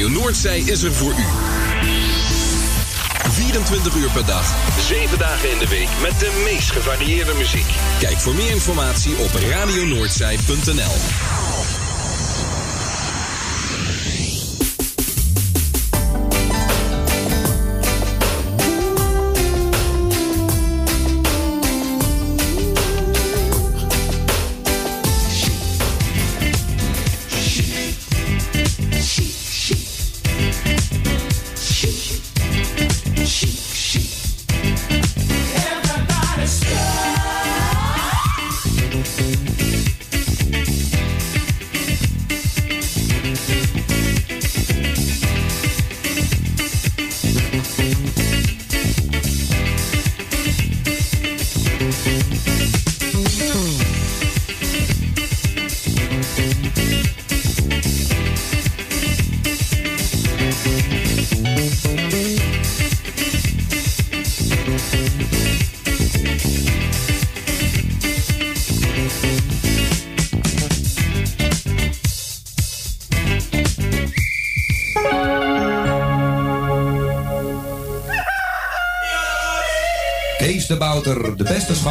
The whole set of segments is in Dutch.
Radio Noordzij is er voor u. 24 uur per dag, 7 dagen in de week met de meest gevarieerde muziek. Kijk voor meer informatie op radionoordzij.nl.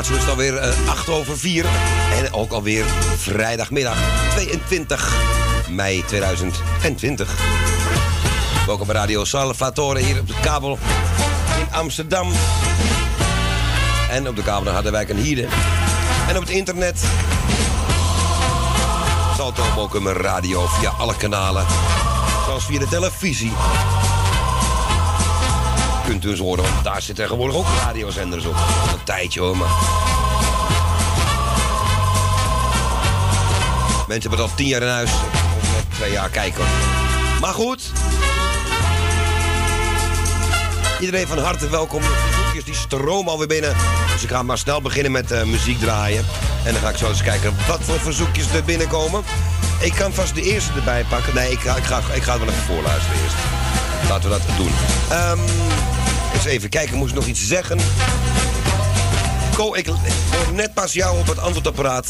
Zo is het alweer uh, 8 over 4. En ook alweer vrijdagmiddag 22 mei 2020. Welkom bij Radio Salvatore hier op de kabel in Amsterdam. En op de kabel naar Harderwijk en Hieden. En op het internet. Salto mijn radio via alle kanalen. Zoals via de televisie. Kunt eens horen, want daar zitten tegenwoordig ook radiozenders op. Een tijdje hoor, maar... Mensen hebben al tien jaar in huis. Net twee jaar kijken. Maar goed. Iedereen van harte welkom. De verzoekjes die stromen alweer binnen. Dus ik ga maar snel beginnen met uh, muziek draaien. En dan ga ik zo eens kijken wat voor verzoekjes er binnenkomen. Ik kan vast de eerste erbij pakken. Nee, ik ga, ik ga, ik ga het wel even voorluisteren eerst. Laten we dat doen. Um, eens even kijken, moest ik nog iets zeggen? Ko, ik hoor net pas jou op het antwoordapparaat.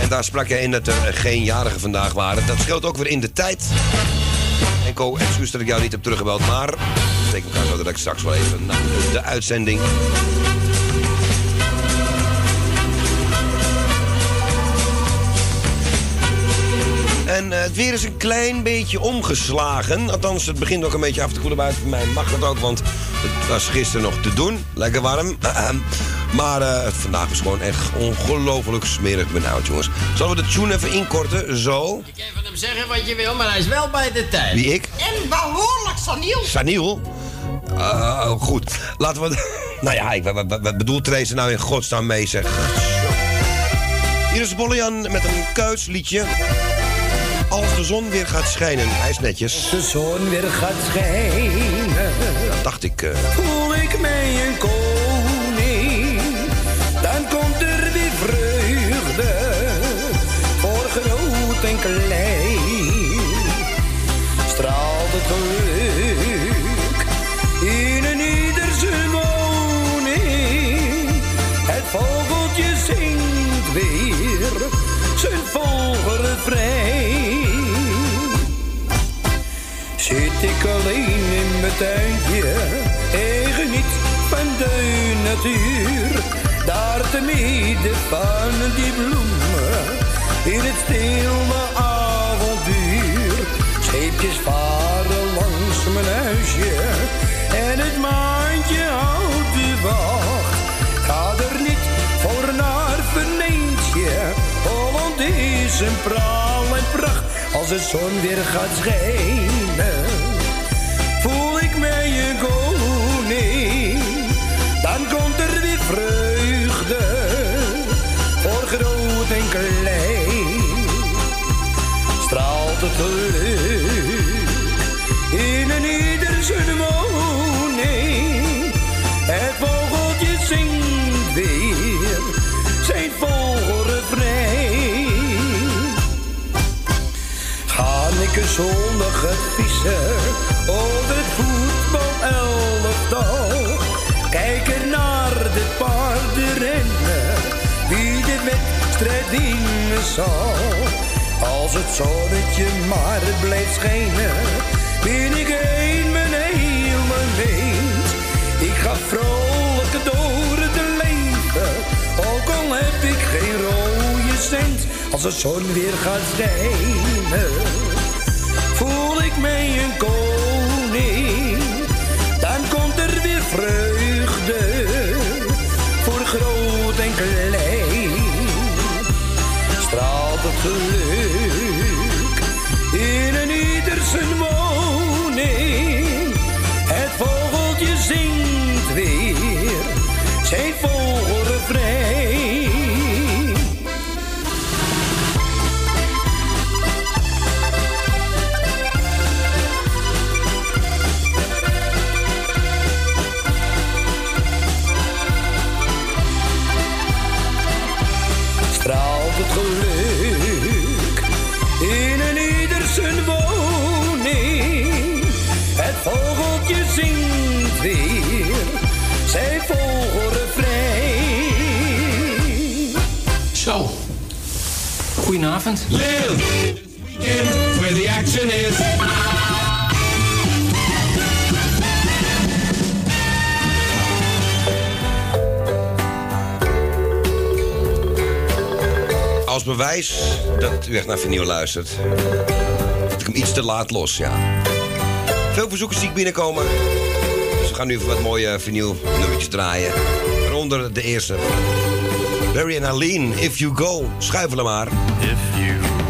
En daar sprak jij in dat er geen jarigen vandaag waren. Dat scheelt ook weer in de tijd. En Co, excuus dat ik jou niet heb teruggebeld, maar... Ik elkaar dat ik straks wel even naar de uitzending... En uh, het weer is een klein beetje omgeslagen. Althans, het begint ook een beetje af te koelen buiten. Voor mij mag dat ook, want het was gisteren nog te doen. Lekker warm. maar uh, vandaag is gewoon echt ongelooflijk smerig benauwd, jongens. Zullen we de tune even inkorten? Zo. Je kan van hem zeggen wat je wil, maar hij is wel bij de tijd. Wie, ik? En behoorlijk Saniel. Saniel? Uh, goed. Laten we... nou ja, ik, wat, wat bedoelt Therese nou in godsnaam mee, zeg? Hier is Bollian met een kuisliedje. Als de zon weer gaat schijnen. Hij is netjes. Als de zon weer gaat schijnen. Dat dacht ik. Uh... Voel ik mij een koning. Dan komt er weer vreugde. Voor groot en klein. Straalt het geluk. In een ieder zijn woning. Het vogeltje zingt weer. Zijn vrij. Zit ik alleen in mijn tuintje, eigen niet van de natuur. Daar te midden van die bloemen, in het stille avontuur. Scheepjes varen langs mijn huisje, en het maandje houdt de wacht. Ga er niet voor naar Veneentje, Holland is een praal en pracht als de zon weer gaat schijnen, In een ieder zijn woning. Het vogeltje zingt weer zijn vogelrefrein. Een zondag vissen over het voetbalelftal. Kijken naar de paardenrennen, wie de wedstrijd winnen zal. Als het zonnetje maar blijft schijnen, ben ik een mijn hele meent. Ik ga vrolijk door het leven, ook al heb ik geen rode cent. Als de zon weer gaat schijnen, voel ik mij een koning. live this weekend Where the action is. Als bewijs dat u echt naar vernieuw luistert, dat ik hem iets te laat los, ja. Veel bezoekers die ik binnenkomen. Dus we gaan nu even wat mooie vernieuw nummertjes draaien. Waaronder de eerste. Barry en Aline, If You Go. Schuifelen maar. If you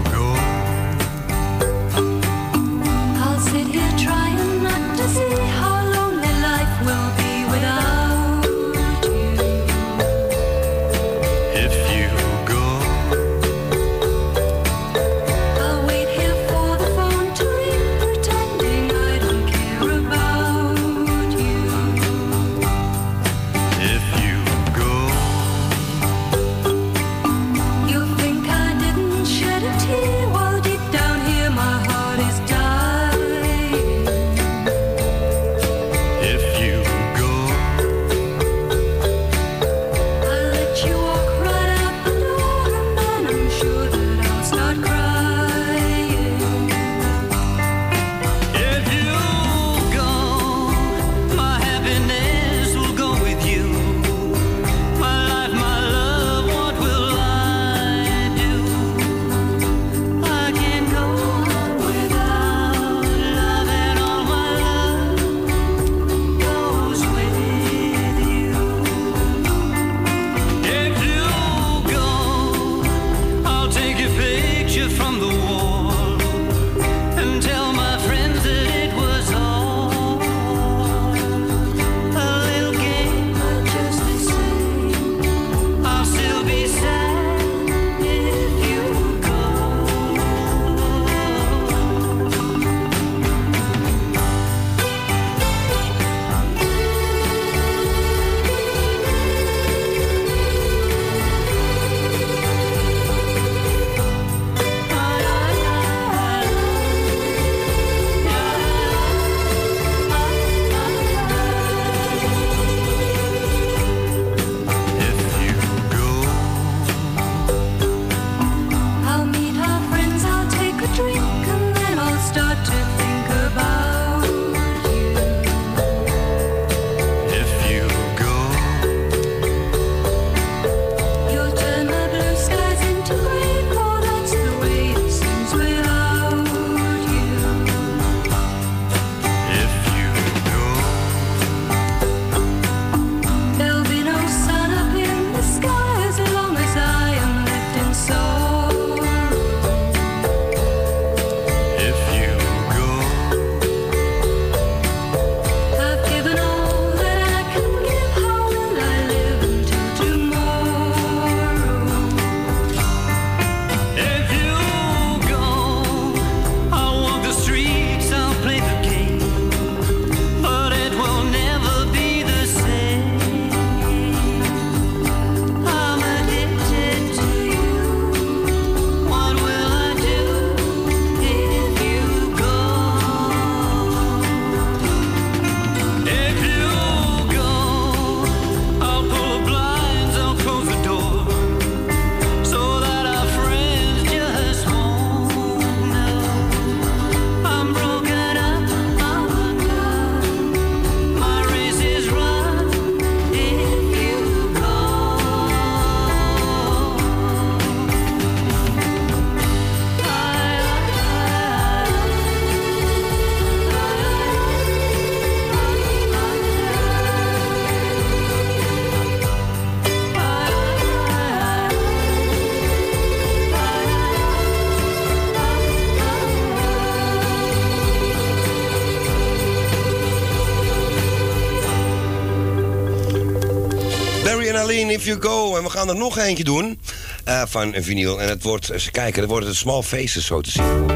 If You Go. En we gaan er nog eentje doen uh, van vinyl. En het wordt, eens kijken, dat wordt een small faces zo te zien.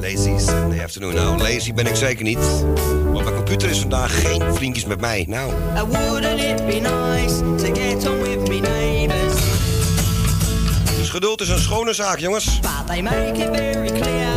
Lazy Sunday afternoon. Nou, lazy ben ik zeker niet. Want mijn computer is vandaag geen vriendjes met mij. Nou. Dus geduld is een schone zaak, jongens. Make it very clear.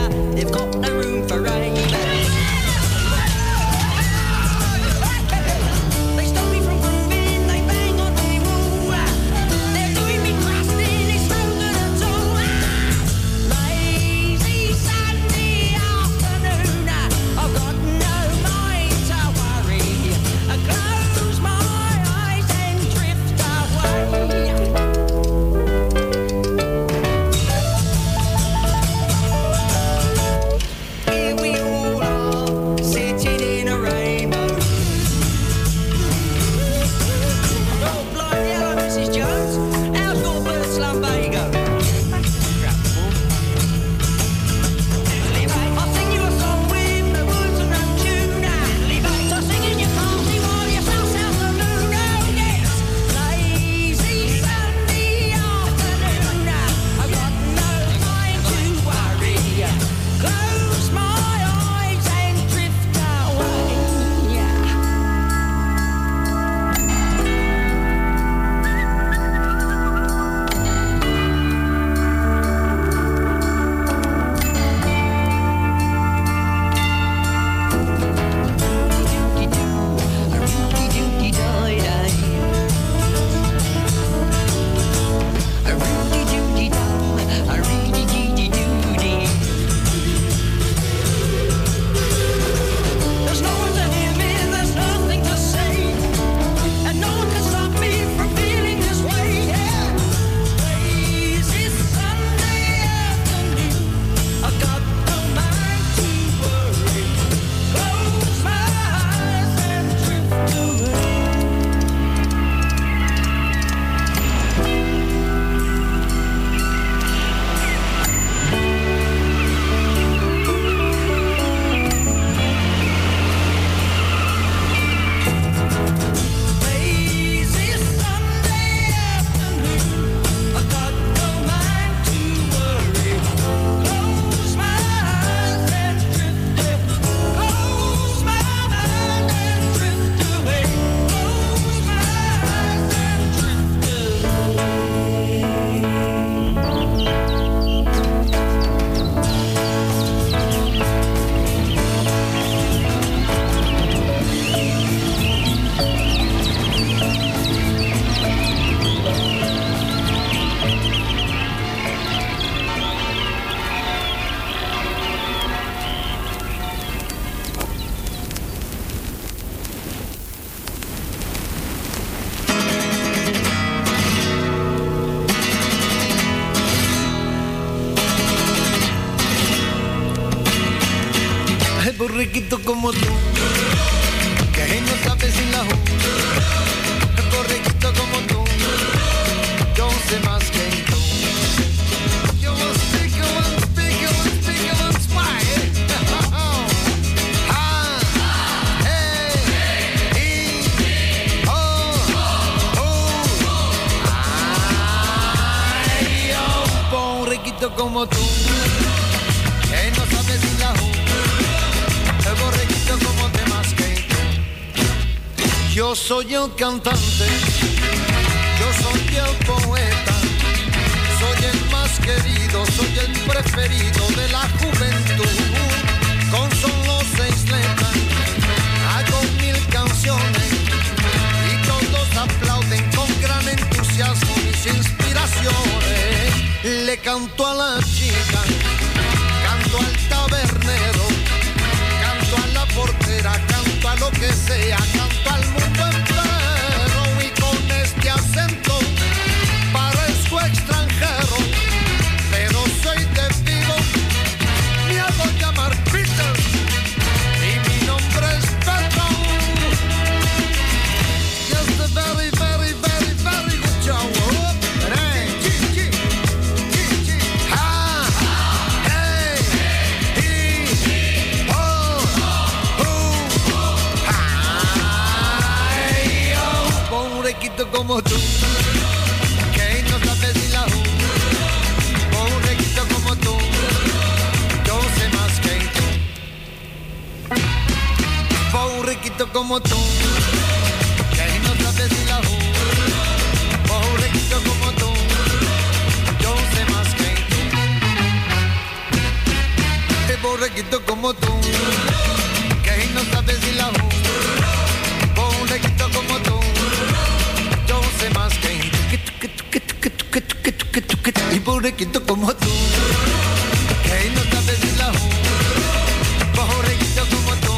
тому el cantante, yo soy el poeta, soy el más querido, soy el preferido de la juventud. Con solo seis letras hago mil canciones y todos aplauden con gran entusiasmo mis inspiraciones. Le canto Y borrequito como tú, que no sabes ni la ju. Borrequito como tú,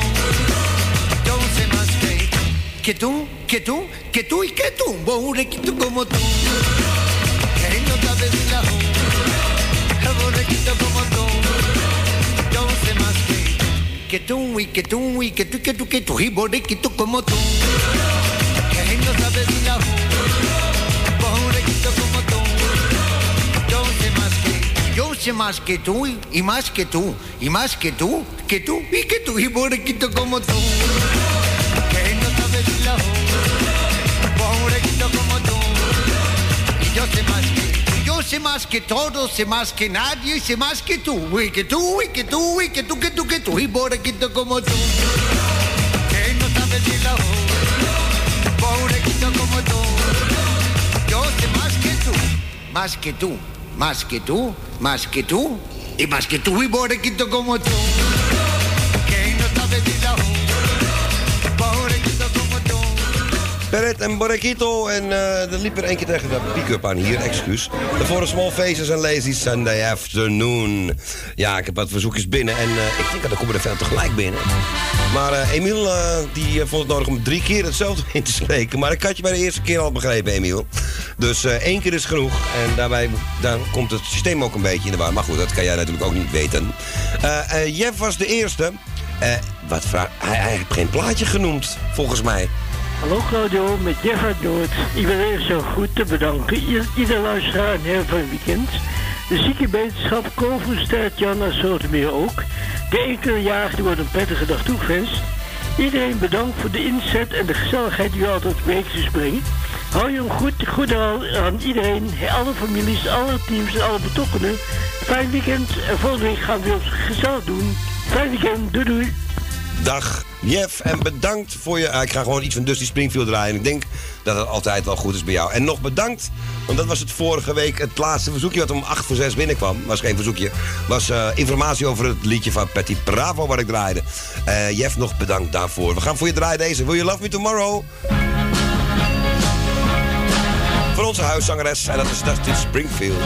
yo sé más que. Que tú, que tú, que tú y que tú, borrequito como tú, que no sabes ni la ju. Borrequito como tú, yo sé más que. Que tú y que tú y que tú, que tú, que tú, y borrequito como tú, sé más que tú y- y más que tú, y más que tú, que tú y que tú, y borrequito como tú, que no sabes la ju. Borrequito como tú, y yo sé más que. Yo sé más que todos, sé más que nadie, sé más que tú, y que tú, y que tú, y que tú, que tú, que tú, y borrequito como tú, que no sabes ni la. Pobrequito como tú, yo sé más que tú, más que tú, más que tú, más que tú, y más que tú, y borrequito como tú, Beret en Borrequito. En eh er liep er één keer tegen de pick-up aan hier, excuus. For a Small Faces en Lazy Sunday Afternoon. Ja, ik heb wat verzoekjes binnen en eh, ik denk dat er komen er veel tegelijk binnen. Maar eh, Emiel die vond het nodig om drie keer hetzelfde in te spreken. Maar ik had je bij de eerste keer al begrepen, Emiel. Dus één keer is genoeg. En daarbij dan komt het systeem ook een beetje in de war. Maar goed, dat kan jij natuurlijk ook niet weten. Jeff was de eerste. Wat vraag... Hij, hij heeft geen plaatje genoemd, volgens mij. Hallo Claudio, met Jeff uit Noord. Ik wil eerst zo goed te bedanken. Ieder, ieder luisteraar een heel fijn weekend. De ziekenwetenschap, Koolvoerstijd, Jan en Sotermeer ook. De jaar wordt een prettige dag toegewenst. Iedereen bedankt voor de inzet en de gezelligheid die u altijd weekjes brengt. Hou je hem goed, goed aan, iedereen, alle families, alle teams en alle betrokkenen. Fijn weekend en volgende week gaan we weer gezellig doen. Fijn weekend, doei doei. Dag Jeff en bedankt voor je... ah, ik ga gewoon iets van Dusty Springfield draaien. Ik denk dat het altijd wel goed is bij jou. En nog bedankt, want dat was het vorige week het laatste verzoekje... wat om 8 voor 6 binnenkwam. Was geen verzoekje. Was eh, informatie over het liedje van Patty Bravo wat ik draaide. Eh, Jeff, nog bedankt daarvoor. We gaan voor je draaien deze. Will You Love Me Tomorrow? Voor onze huiszangeres. En dat is Dusty Springfield.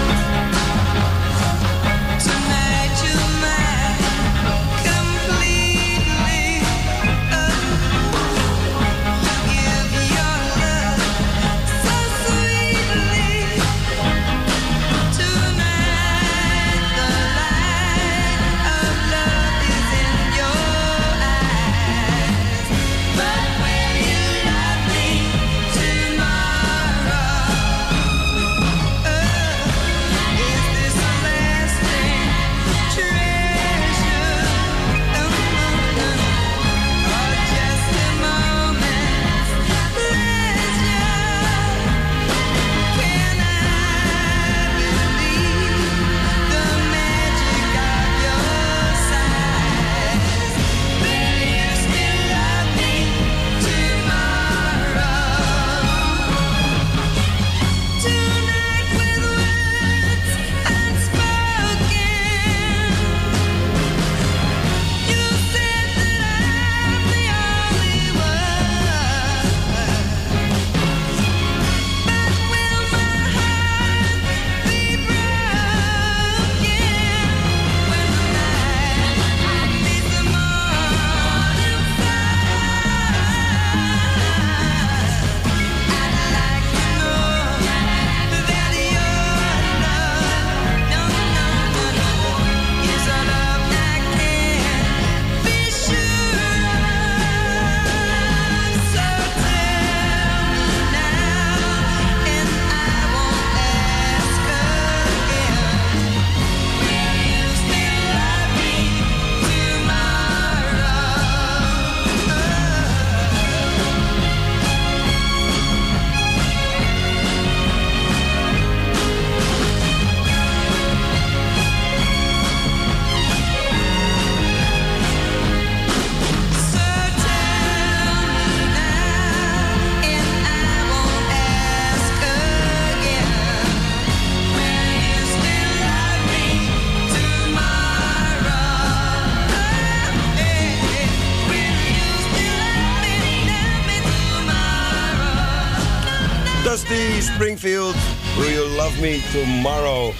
Tomorrow?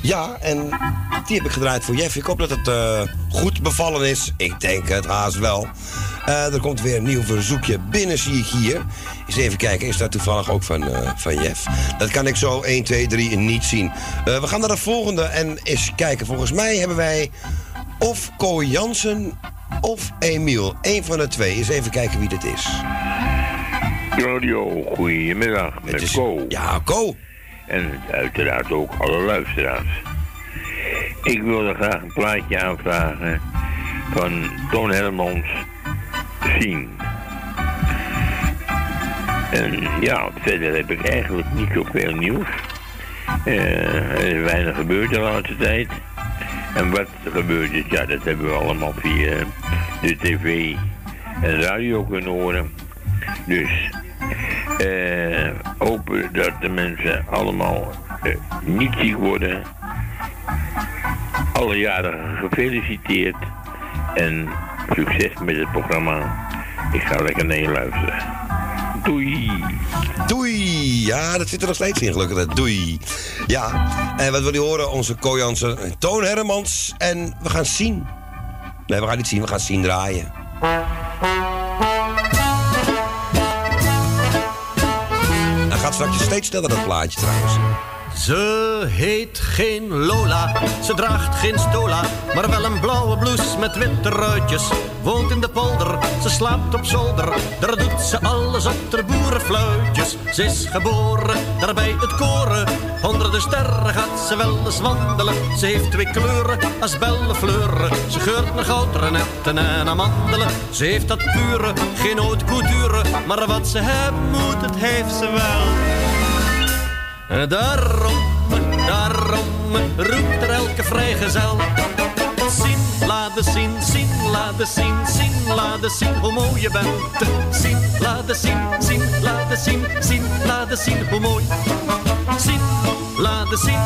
Ja, en die heb ik gedraaid voor Jeff. Ik hoop dat het eh, goed bevallen is. Ik denk het haast wel. Eh, er komt weer een nieuw verzoekje binnen, zie ik hier. Eens even kijken, is dat toevallig ook van, eh, van Jeff? Dat kan ik zo 1, 2, 3 niet zien. We gaan naar de volgende en eens kijken. Volgens mij hebben wij of Ko Jansen of Emiel. Eén van de twee. Eens even kijken wie dit is. Radio, goedemiddag. Met Ko. Ja, Ko. En uiteraard ook alle luisteraars. Ik wilde graag een plaatje aanvragen van Toon Hermans, Zien. En ja, verder heb ik eigenlijk niet zoveel nieuws. Eh, er is weinig gebeurd de laatste tijd. En wat er gebeurd is, ja, dat hebben we allemaal via de tv en radio kunnen horen. Dus eh, hopen dat de mensen allemaal eh, niet ziek worden. Alle jarigen gefeliciteerd. En succes met het programma. Ik ga lekker naar luisteren. Doei. Doei. Ja, dat zit er nog steeds in, gelukkig. Doei. Ja, en wat wil je horen? Onze Ko Jansen, Toon Hermans. En we gaan zien. Nee, we gaan niet zien, we gaan zien draaien. Gaat straks steeds sneller, dat plaatje trouwens. Ze heet geen Lola, ze draagt geen stola, maar wel een blauwe blouse met witte ruitjes. Woont in de polder, ze slaapt op zolder, daar doet ze alles op de boerenfluitjes. Ze is geboren, daar bij het koren, onder de sterren gaat ze wel eens wandelen. Ze heeft twee kleuren als bellefleuren, ze geurt naar goudrenetten en amandelen. Ze heeft dat pure, geen haute couture, maar wat ze hebben moet, het heeft ze wel. Daarom, daarom roept er elke vrijgezel. Zien, laat zien, zien, laat zien, zien, laat eens zien hoe mooi je bent. Zien, laat eens zien, zien, laat eens zien, zien, laat eens zien hoe mooi. Zien, laat eens zien,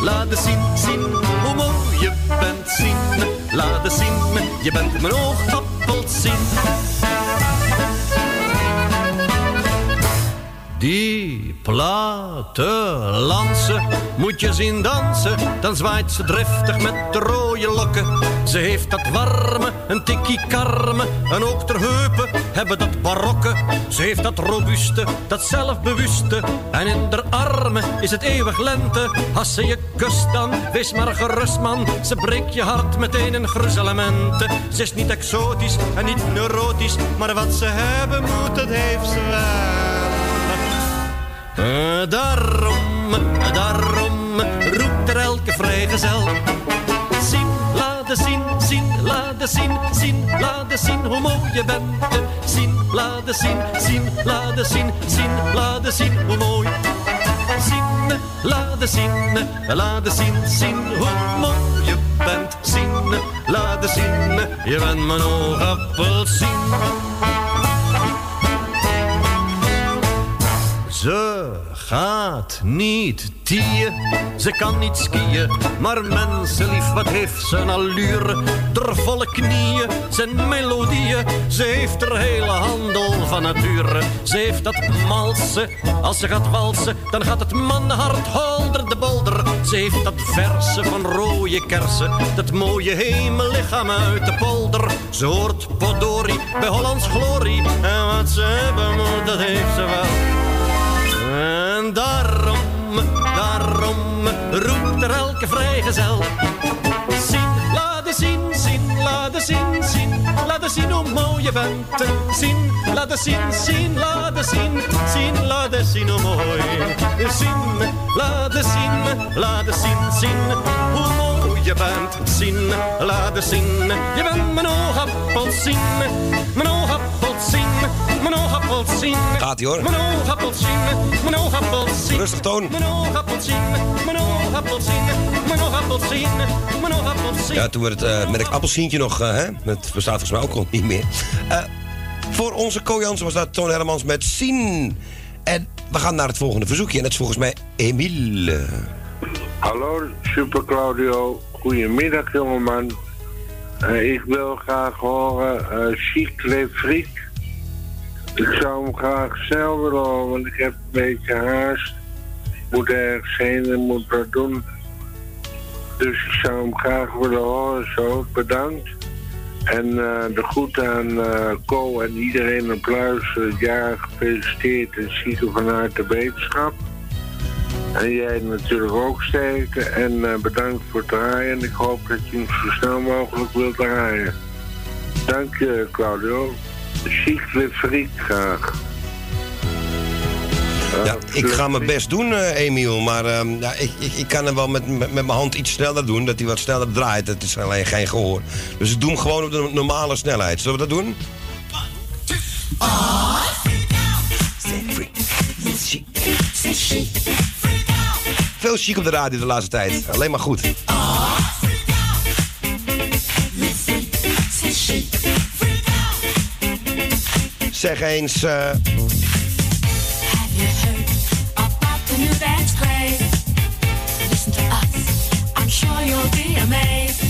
laat eens zien, zien hoe mooi je bent. Zien, laat eens zien, je bent mijn oogappelzien. Die plattelandse moet je zien dansen, dan zwaait ze driftig met de rode lokken. Ze heeft dat warme, een tikkie karme, en ook ter heupen hebben dat barokke. Ze heeft dat robuuste, dat zelfbewuste, en in de armen is het eeuwig lente. Als ze je kust dan, wees maar gerust man, ze breekt je hart meteen in gruzelementen. Ze is niet exotisch en niet neurotisch, maar wat ze hebben moet, dat heeft ze wel. Daarom, daarom roept er elke vrijgezel. Zien, laat zien, zien, laat zien, zien, laat zien hoe mooi je bent. Zien, laat zien, zien, laat zien, zien, laat zien hoe mooi. Zien, laat zien, laat zien, zien hoe mooi je bent. Zien, laat zien, je bent mijn oogappelsien. Ze gaat niet tieën, ze kan niet skiën, maar mensenlief, wat heeft ze een allure. Der volle knieën, zijn melodieën, ze heeft er hele handel van nature. Ze heeft dat malsen, als ze gaat walsen, dan gaat het mannenhart holder de bolder. Ze heeft dat verse van rode kersen, dat mooie hemellichaam uit de polder. Ze hoort Podori bij Hollands glorie, en wat ze hebben dat heeft ze wel. En daarom, daarom roept er elke vrijgezel. Zien, laat zien, zien, laat zien, zien. Laat zien hoe mooi je bent. Zien, laat zien, zien, laat zien, zien. Laat zien hoe mooi. Zien, laat zien, laat zien, zien. Hoe mooi je bent. Zien, laat zien. Je bent mijn oogappelsien, mijn oogappelsien, Gaat ie hoor. Mijn oogappelsien, mijn oogappelsien. Rustig toon. Mijn oogappelsien, mijn oogappelsien, mijn oogappelsien. Ja, toen we het eh, met het appelsientje nog, eh, hè, het bestaat volgens mij ook al niet meer. Eh, voor onze Ko Jansen was dat Toon Hermans met Zien. En we gaan naar het volgende verzoekje. En dat is volgens mij Emiel. Hallo, Super Claudio. Goedemiddag, jongeman. Eh, ik wil graag horen uh, Chic Le Fric. Ik zou hem graag snel willen horen, want ik heb een beetje haast. Moet ergens heen en moet wat doen. Dus ik zou hem graag willen horen, zo. Bedankt. En eh, de groet aan eh Co en iedereen luisteren. Het jaar gefeliciteerd en zieken vanuit de wetenschap. En jij natuurlijk ook sterkte. En eh, bedankt voor het draaien. En ik hoop dat je hem zo snel mogelijk wilt draaien. Dank je, Claudio. Chic le friek graag. Ja, ik ga mijn best doen, eh, Emiel. Maar ehm, ja, ik, ik, ik kan er wel met, met, met mijn hand iets sneller doen. Dat hij wat sneller draait. Het is alleen geen gehoor. Dus ik doe hem gewoon op de normale snelheid. Zullen we dat doen? Veel chic op de radio de laatste tijd. Alleen maar goed. Zeg eens... eh, The new that's great. Listen to us. I'm sure you'll be amazed.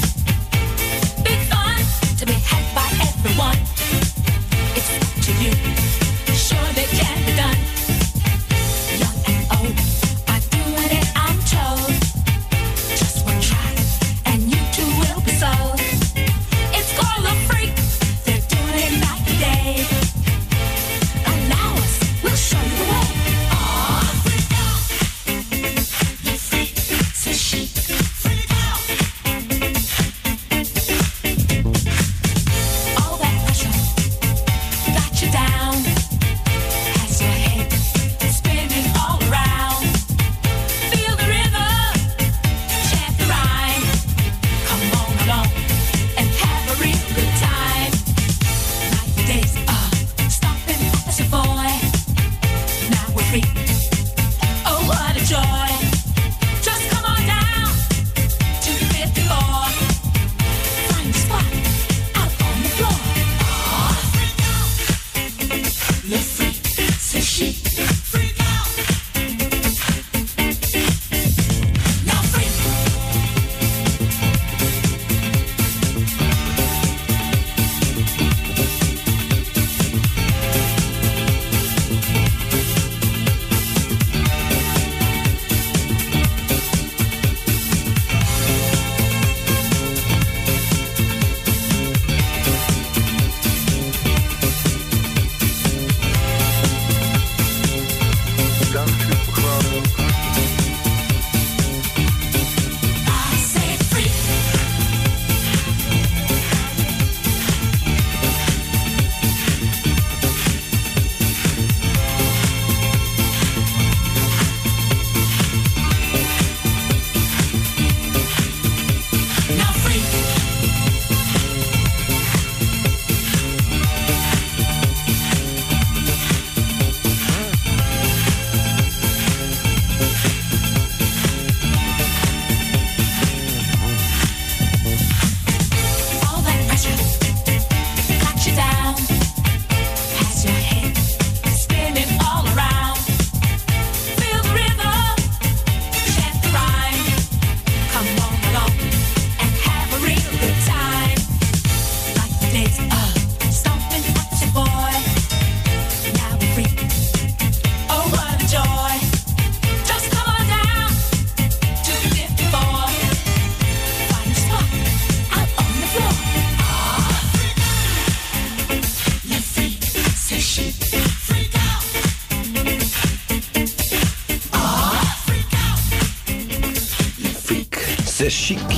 Big fun to be had by everyone. It's up to you.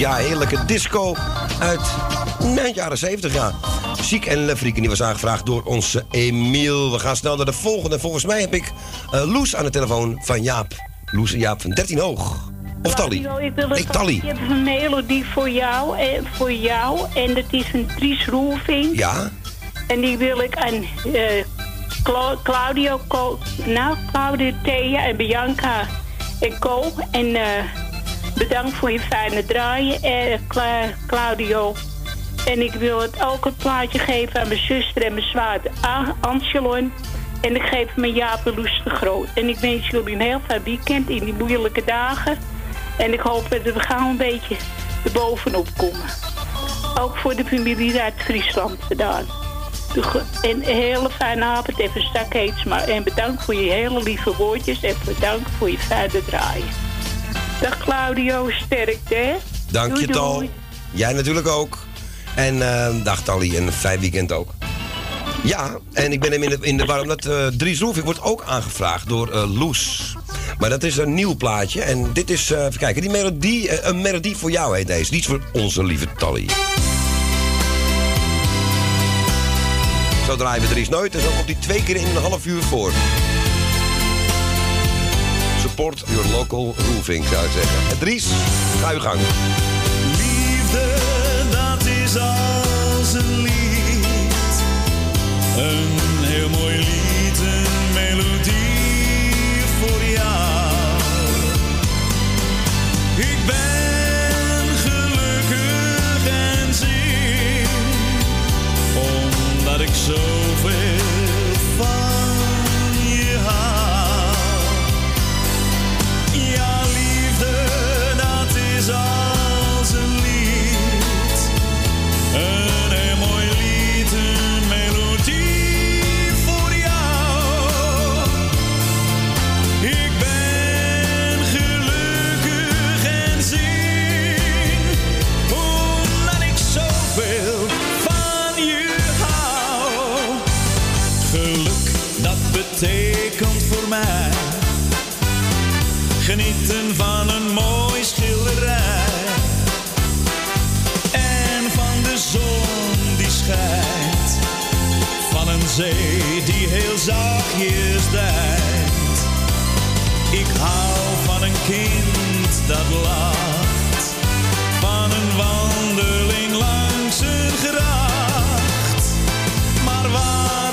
Ja, heerlijke disco uit nee, de jaren 70, ja. Chic en Le Freak. En die was aangevraagd door onze Emiel. We gaan snel naar de volgende. Volgens mij heb ik eh, Loes aan de telefoon van Jaap. Loes en Jaap van 13 Hoog. Of Tally. Ik, wil Tally. Ik heb een melodie voor jou, eh, voor jou. En dat is een Dries Roelvink. Ja? En die wil ik aan eh, Cla- Claudio, Co- nou, Claudio, Thea en Bianca en Co. En eh, bedankt voor je fijne draaien, eh, Cla- Claudio. En ik wil het ook een plaatje geven aan mijn zuster en mijn zwaar A- Anselon. En ik geef mijn Jaap en Loes de Groot. En ik wens jullie een heel fijn weekend in die moeilijke dagen. En ik hoop dat we gaan een beetje erbovenop komen. Ook voor de familie uit Friesland gedaan. De ge- En een hele fijne avond. Even stak maar. En bedankt voor je hele lieve woordjes. En bedankt voor je fijne draaien. Dag Claudio, sterkte hè? Dank Doei, je, Tal. doei. Jij natuurlijk ook. En eh dag Tally, en een fijn weekend ook. Ja, en ik ben hem in de, in de war, omdat eh Dries Roelvink wordt ook aangevraagd door eh, Loes. Maar dat is een nieuw plaatje. En dit is, eh, even kijken, die melodie, een melodie voor jou heet deze. Niet voor onze lieve Tally. Zo draaien we Dries nooit en zo komt hij twee keer in een half uur voor. Support your local roofing, zou ik zeggen. En Dries, ga uw gang. Liefde, dat is als een lied. Een heel mooi lied, een melodie voor jou. Ik ben gelukkig en zing, omdat ik zoveel heel zachtjes dijt. Ik hou van een kind dat lacht. Van een wandeling langs een gracht. Maar waar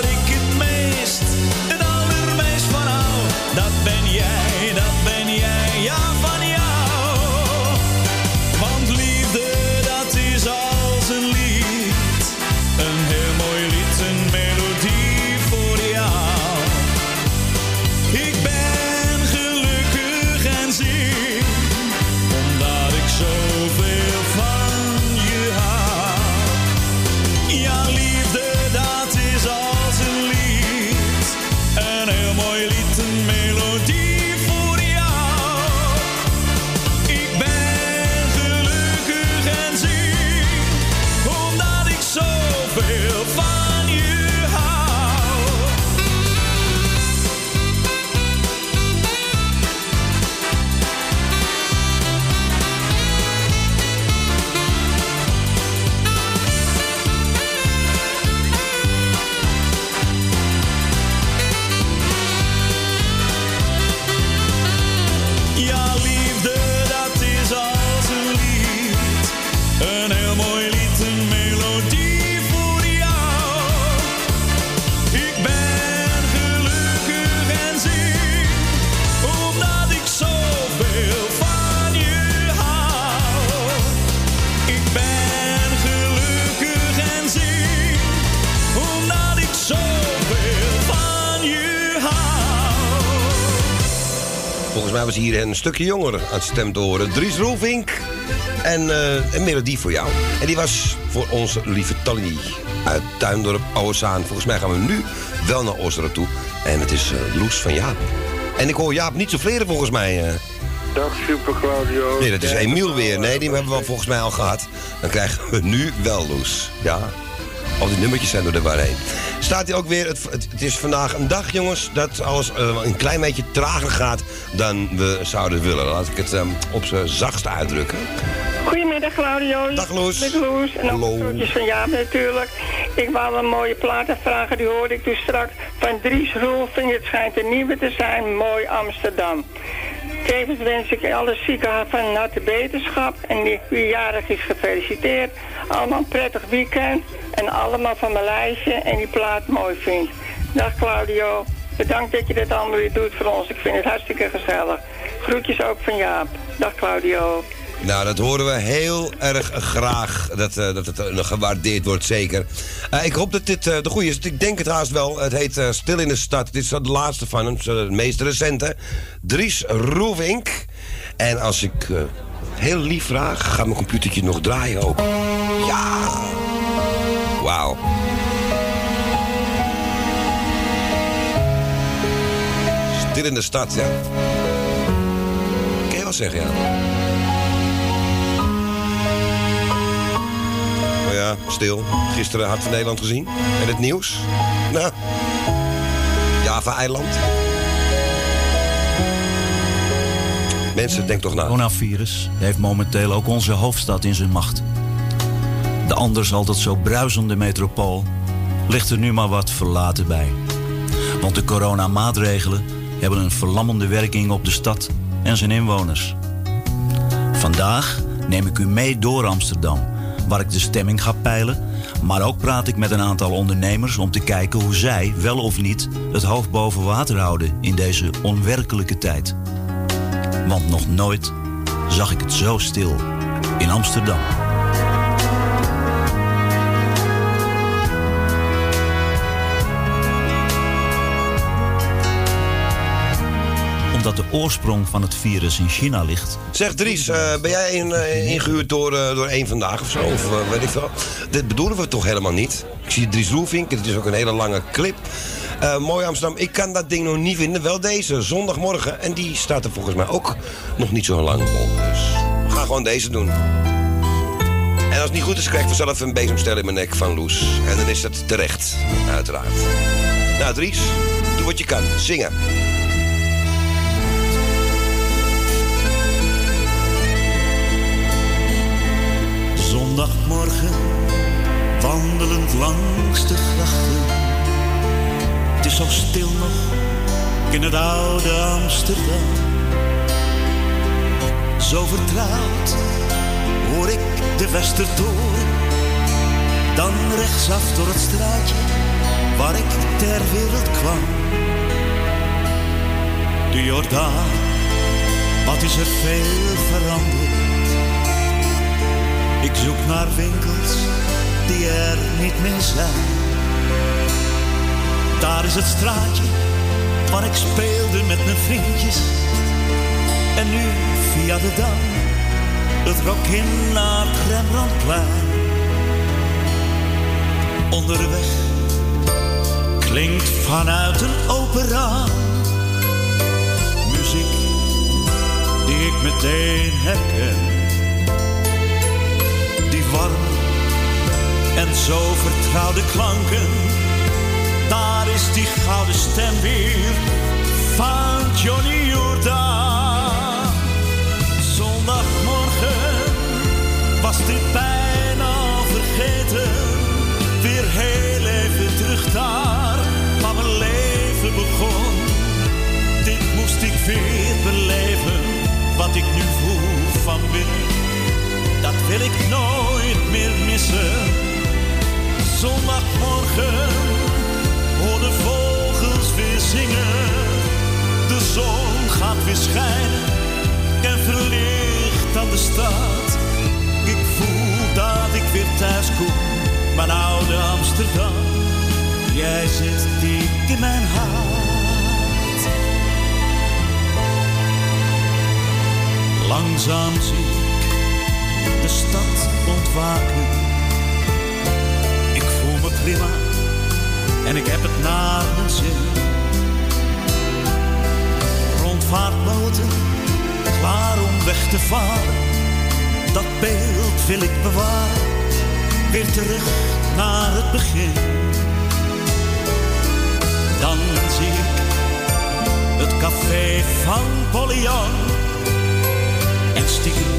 hier een stukje jonger aan het stem te horen. Dries Roelvink en eh, een melodie voor jou. En die was voor onze lieve Tally uit Tuindorp Ouwezaan. Volgens mij gaan we nu wel naar Osdorp toe. En het is eh, Loes van Jaap. En ik hoor Jaap niet souffleren volgens mij. eh. Dag Super Claudio. Nee, dat is Emiel weer. Nee, die hebben we volgens mij al gehad. Dan krijgen we nu wel Loes. Ja. Al die nummertjes zijn door de war heen. Staat hier ook weer, het, het, het is vandaag een dag jongens, dat alles eh, een klein beetje trager gaat dan we zouden willen. Laat ik het ehm, op zijn zachtste uitdrukken. Goedemiddag Claudio. Dag Loes. Met Loes. En ook groetjes van Jaap natuurlijk. Ik wou een mooie plaat vragen, die hoorde ik toen straks. Van Dries Roelving, het schijnt een nieuwe te zijn. Mooi Amsterdam. Tevens wens ik alle zieken van harte beterschap. En die wie jarig is gefeliciteerd. Allemaal een prettig weekend. En allemaal van mijn lijstje. En die plaat mooi vindt. Dag Claudio. Bedankt dat je dit allemaal weer doet voor ons. Ik vind het hartstikke gezellig. Groetjes ook van Jaap. Dag Claudio. Nou, dat horen we heel erg graag. Dat, eh, dat het eh, gewaardeerd wordt, zeker. Eh, ik hoop dat dit de goede is. Ik denk het haast wel. Het heet Stil in de Stad. Dit is de laatste van hem, de meest recente. Dries Roevink. En als ik heel lief vraag, gaat mijn computertje nog draaien ook. Ja! Wauw. Stil in de Stad, ja. Kan je wel zeggen, ja. Ja, stil. Gisteren Hart van Nederland gezien. En het nieuws? Nou, Java-eiland. Mensen, denk toch na. Het coronavirus heeft momenteel ook onze hoofdstad in zijn macht. De anders altijd zo bruisende metropool ligt er nu maar wat verlaten bij. Want de coronamaatregelen hebben een verlammende werking op de stad en zijn inwoners. Vandaag neem ik u mee door Amsterdam, waar ik de stemming ga peilen. Maar ook praat ik met een aantal ondernemers om te kijken hoe zij, wel of niet, het hoofd boven water houden in deze onwerkelijke tijd. Want nog nooit zag ik het zo stil in Amsterdam. Omdat de oorsprong van het virus in China ligt, Zeg Dries, eh, ben jij in, eh, ingehuurd door, eh, door één vandaag of zo? Of weet ik veel. Dit bedoelen we toch helemaal niet? Ik zie Dries Roelvink, het is ook een hele lange clip. Mooi Amsterdam, ik kan dat ding nog niet vinden. Wel deze, zondagmorgen. En die staat er volgens mij ook nog niet zo lang op. Dus we gaan gewoon deze doen. En als het niet goed is, krijg ik vanzelf een bezemstel in mijn nek van Loes. En dan is dat terecht, uiteraard. Nou Dries, doe wat je kan. Zingen. Zondagmorgen, wandelend langs de grachten. Het is zo stil nog in het oude Amsterdam. Zo vertrouwd hoor ik de Westertoren. Dan rechtsaf door het straatje waar ik ter wereld kwam. De Jordaan, wat is er veel veranderd. Ik zoek naar winkels die er niet meer zijn. Daar is het straatje waar ik speelde met mijn vriendjes. En nu via de dam het rok in naar het Rembrandtplein. Onderweg klinkt vanuit een open raam muziek die ik meteen herken die warme en zo vertrouwde klanken. Daar is die gouden stem weer van Johnny Jordaan. Zondagmorgen was dit bijna vergeten. Weer heel even terug daar waar mijn leven begon. Dit moest ik weer beleven, wat ik nu voel van binnen dat wil ik nooit meer missen. Zondagmorgen hoor de vogels weer zingen. De zon gaat weer schijnen en verlicht aan de stad. Ik voel dat ik weer thuis kom, mijn oude Amsterdam. Jij zit diep in mijn hart. Langzaam zie de stad ontwaken. Ik voel me prima en ik heb het naar mijn zin. Rondvaartboten, klaar om weg te varen. Dat beeld wil ik bewaren, weer terug naar het begin. Dan zie ik het café van Pollyant en stiekem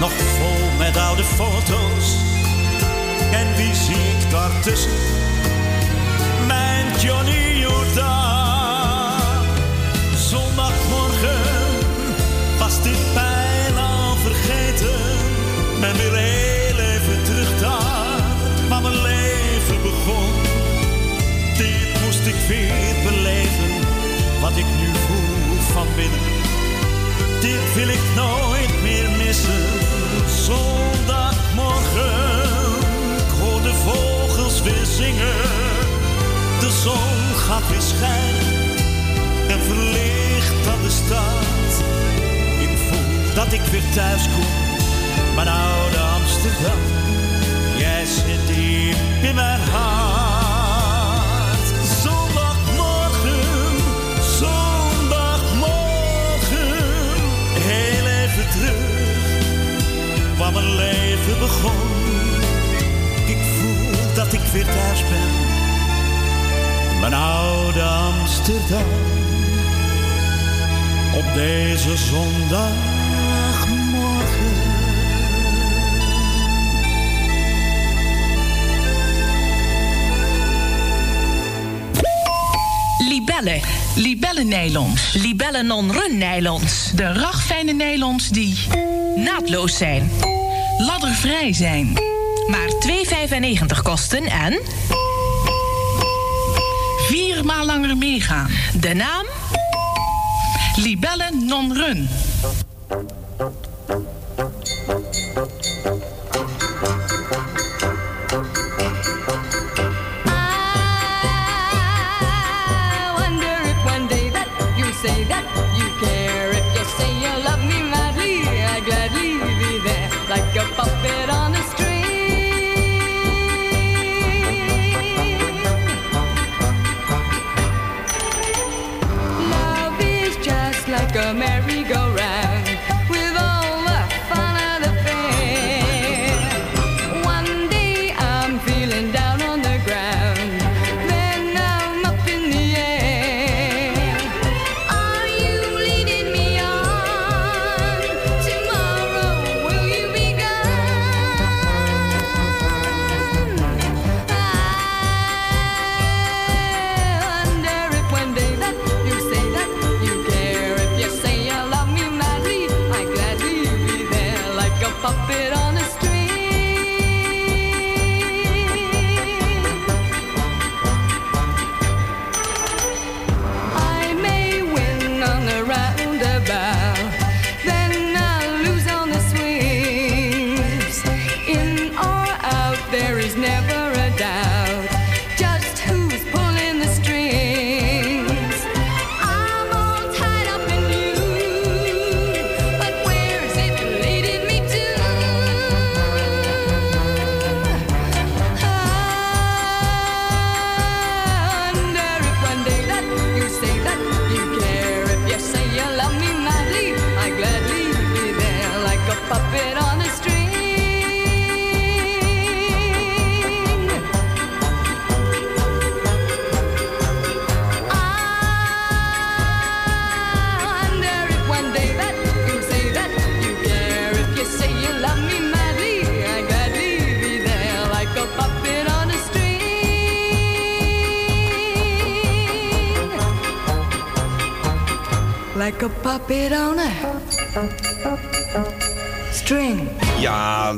nog vol met oude foto's. En wie zie ik daartussen? Mijn Johnny Jordaan. Zondagmorgen was dit bijna vergeten. Ben weer heel even terug daar, waar mijn leven begon. Dit moest ik weer beleven, wat ik nu voel van binnen. Dit wil ik nooit meer missen. Zondagmorgen, ik hoor de vogels weer zingen. De zon gaat weer schijnen en verlicht aan de stad. Ik voel dat ik weer thuis kom, mijn oude Amsterdam. Jij zit hier in mijn hart. Mijn leven begon. Ik voel dat ik weer thuis ben, mijn oude Amsterdam. Op deze zondagmorgen. Libellen. Libellen nylons. Libellen non-run nylons. De ragfijne nylons die naadloos zijn. Laddervrij zijn. Maar 2,95 kosten en... Vier maal langer meegaan. De naam? Libellen non-run.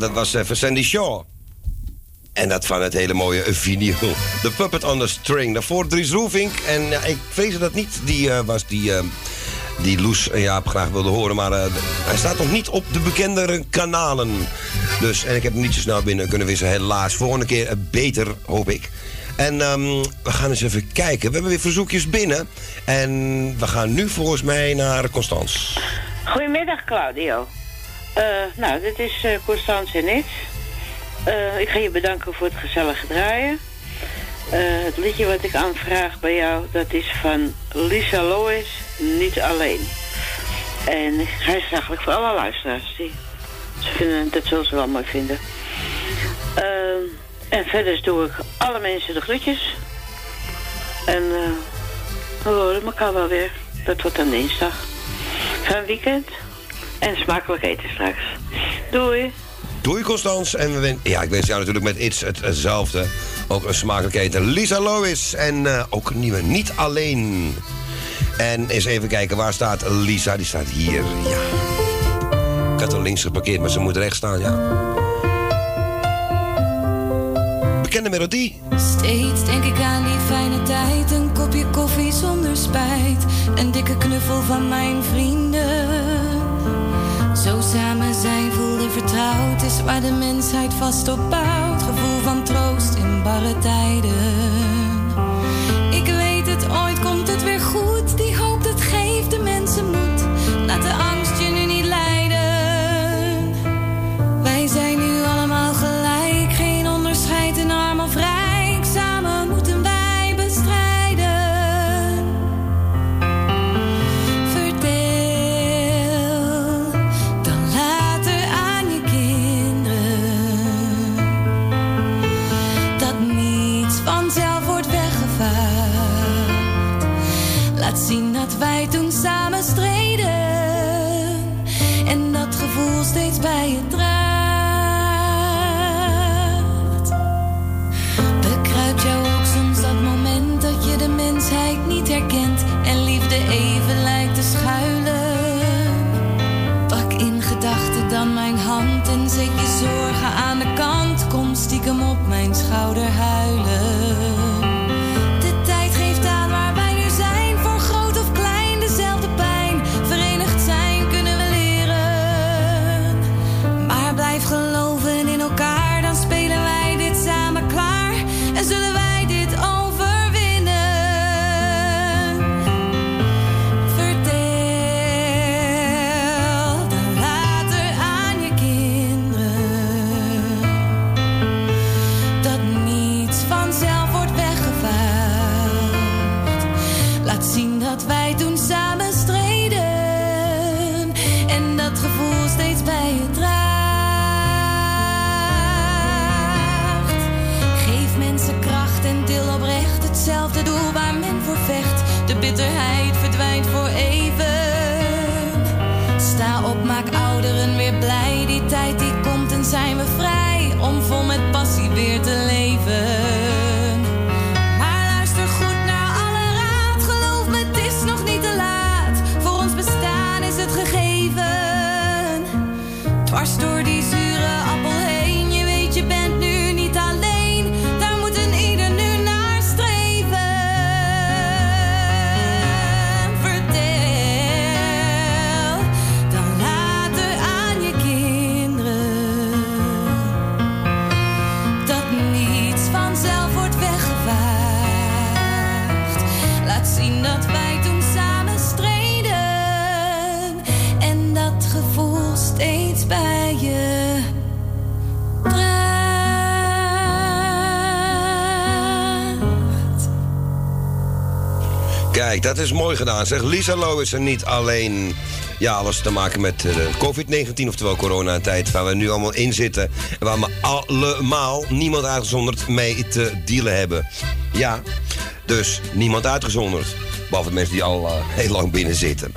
Dat was even Sandy Shaw. En dat van het hele mooie vinyl. The Puppet on the String. Daarvoor Dries Roelvink. En ja, ik vrees dat niet die eh, was die, eh, die Loes en Jaap graag wilde horen. Maar eh, hij staat nog niet op de bekendere kanalen. Dus, en ik heb hem niet zo snel binnen kunnen wissen. Helaas. Volgende keer eh, beter, hoop ik. En ehm, we gaan eens even kijken. We hebben weer verzoekjes binnen. En we gaan nu volgens mij naar Constans. Goedemiddag Claudio. Eh, nou, dit is eh Constance en ik. Eh, ik ga je bedanken voor het gezellige draaien. Het liedje wat ik aanvraag bij jou, dat is van Lisa Lois, Niet Alleen. En hij is eigenlijk voor alle luisteraars. Die, ze vinden, dat zullen ze wel mooi vinden. En verder doe ik alle mensen de groetjes. En we horen elkaar wel weer. Dat wordt dan dinsdag. Fijn weekend. En smakelijk eten straks. Doei. Doei Constans. En we ja, ik wens jou natuurlijk met iets het- hetzelfde. Ook een smakelijk eten. Lisa Lois. En eh, ook een nieuwe Niet Alleen. En eens even kijken, waar staat Lisa? Die staat hier, ja. Ik had er links geparkeerd, maar ze moet rechts staan, ja. Bekende melodie. Steeds denk ik aan die fijne tijd. Een kopje koffie zonder spijt. Een dikke knuffel van mijn vrienden. Zo samen zijn voelde vertrouwd. Is waar de mensheid vast op bouwt. Gevoel van troost in barre tijden. Kijk, dat is mooi gedaan. Zeg, Lisa Low is er niet alleen. Ja, alles te maken met eh, COVID-19, oftewel corona-tijd, waar we nu allemaal in zitten. En waar we allemaal, niemand uitgezonderd, mee te dealen hebben. Ja, dus niemand uitgezonderd. Behalve mensen die al eh, heel lang binnen zitten.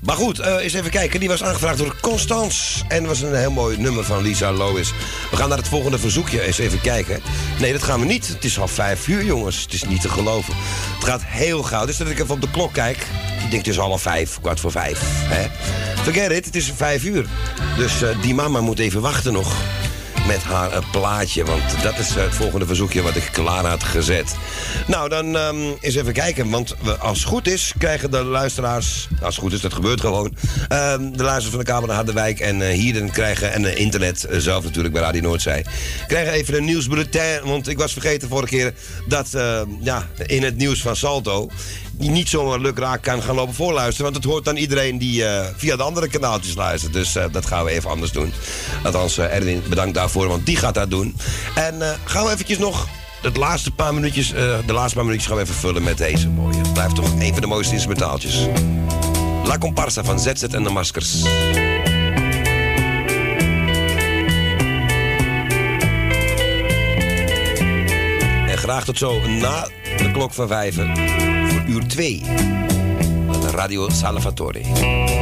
Maar goed, eh, eens even kijken. Die was aangevraagd door Constance. En was een heel mooi nummer van Lisa Lois. We gaan naar het volgende verzoekje. Eens even kijken. Nee, dat gaan we niet. Het is al vijf uur, jongens. Het is niet te geloven. Het gaat heel gauw. Dus dat ik even op de klok kijk. Ik denk het is half vijf, kwart voor vijf. Hè? It, het is vijf uur. Dus eh, die mama moet even wachten nog met haar eh, plaatje. Want dat is het volgende verzoekje wat ik klaar had gezet. Nou, dan ehm, eens even kijken. Want als het goed is, krijgen de luisteraars... Als het goed is, dat gebeurt gewoon. ehm, de luisteraars van de Kamer naar Harderwijk en eh, Hierden krijgen... en internet eh, zelf natuurlijk bij Radio Noordzij... krijgen even een nieuwsbulletin. Want ik was vergeten vorige keer dat eh, ja, in het nieuws van Salto... die niet zomaar lukraak kan gaan lopen voorluisteren. Want het hoort aan iedereen die eh, via de andere kanaaltjes luistert. Dus eh, dat gaan we even anders doen. Althans, eh, Erwin, bedankt daarvoor, want die gaat dat doen. En gaan we eventjes nog het laatste paar minuutjes, de laatste paar minuutjes gaan we even vullen met deze mooie. Blijft toch een van de mooiste instrumentaaltjes. La Comparsa van ZZ en de Maskers. En graag tot zo na de klok van vijven uur 2 van Radio Salvatore.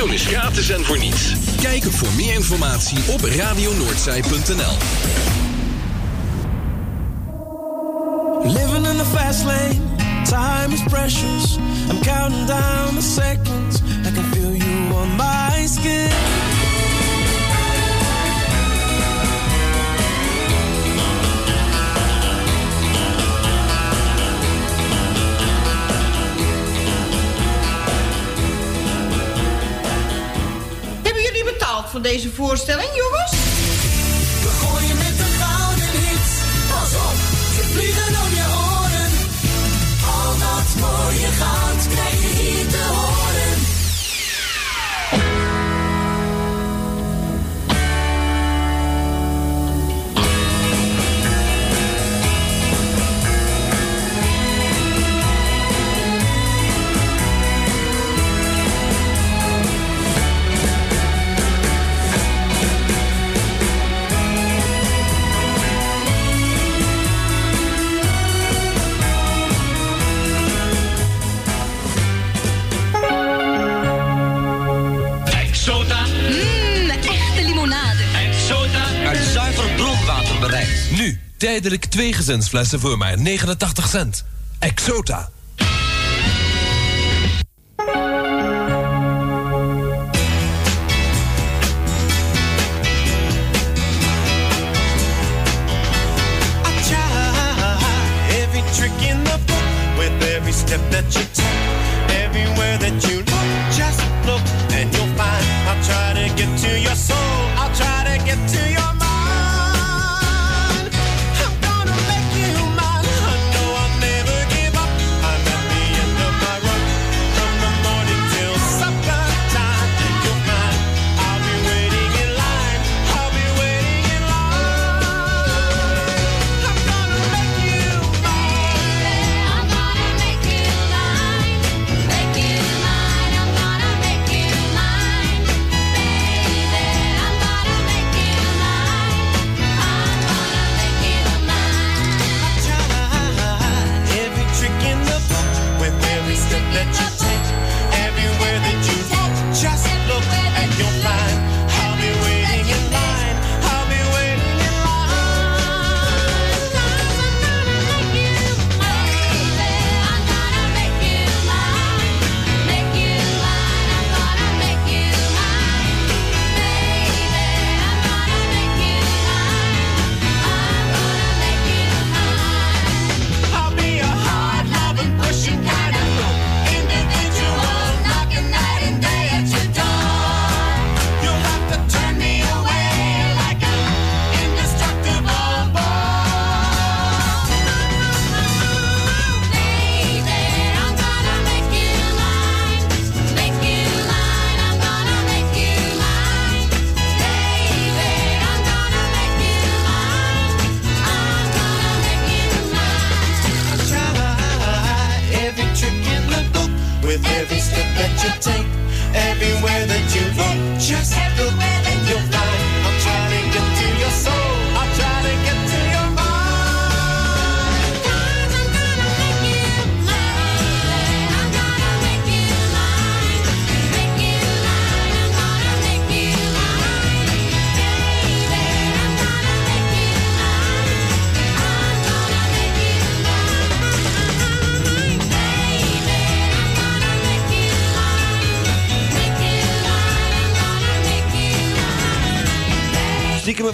Meedoen is gratis en voor niets. Kijk voor meer informatie op radionoordzij.nl. Living in the fast lane, time is precious. I'm counting down the seconds. I can feel you on my voor deze voorstelling, jongens? We gooien met de gouden hits. Pas op, ze vliegen om je oren. Al dat mooie goud krijg je hier te horen. Tijdelijk twee gezinsflessen voor maar 89 cent. Exota.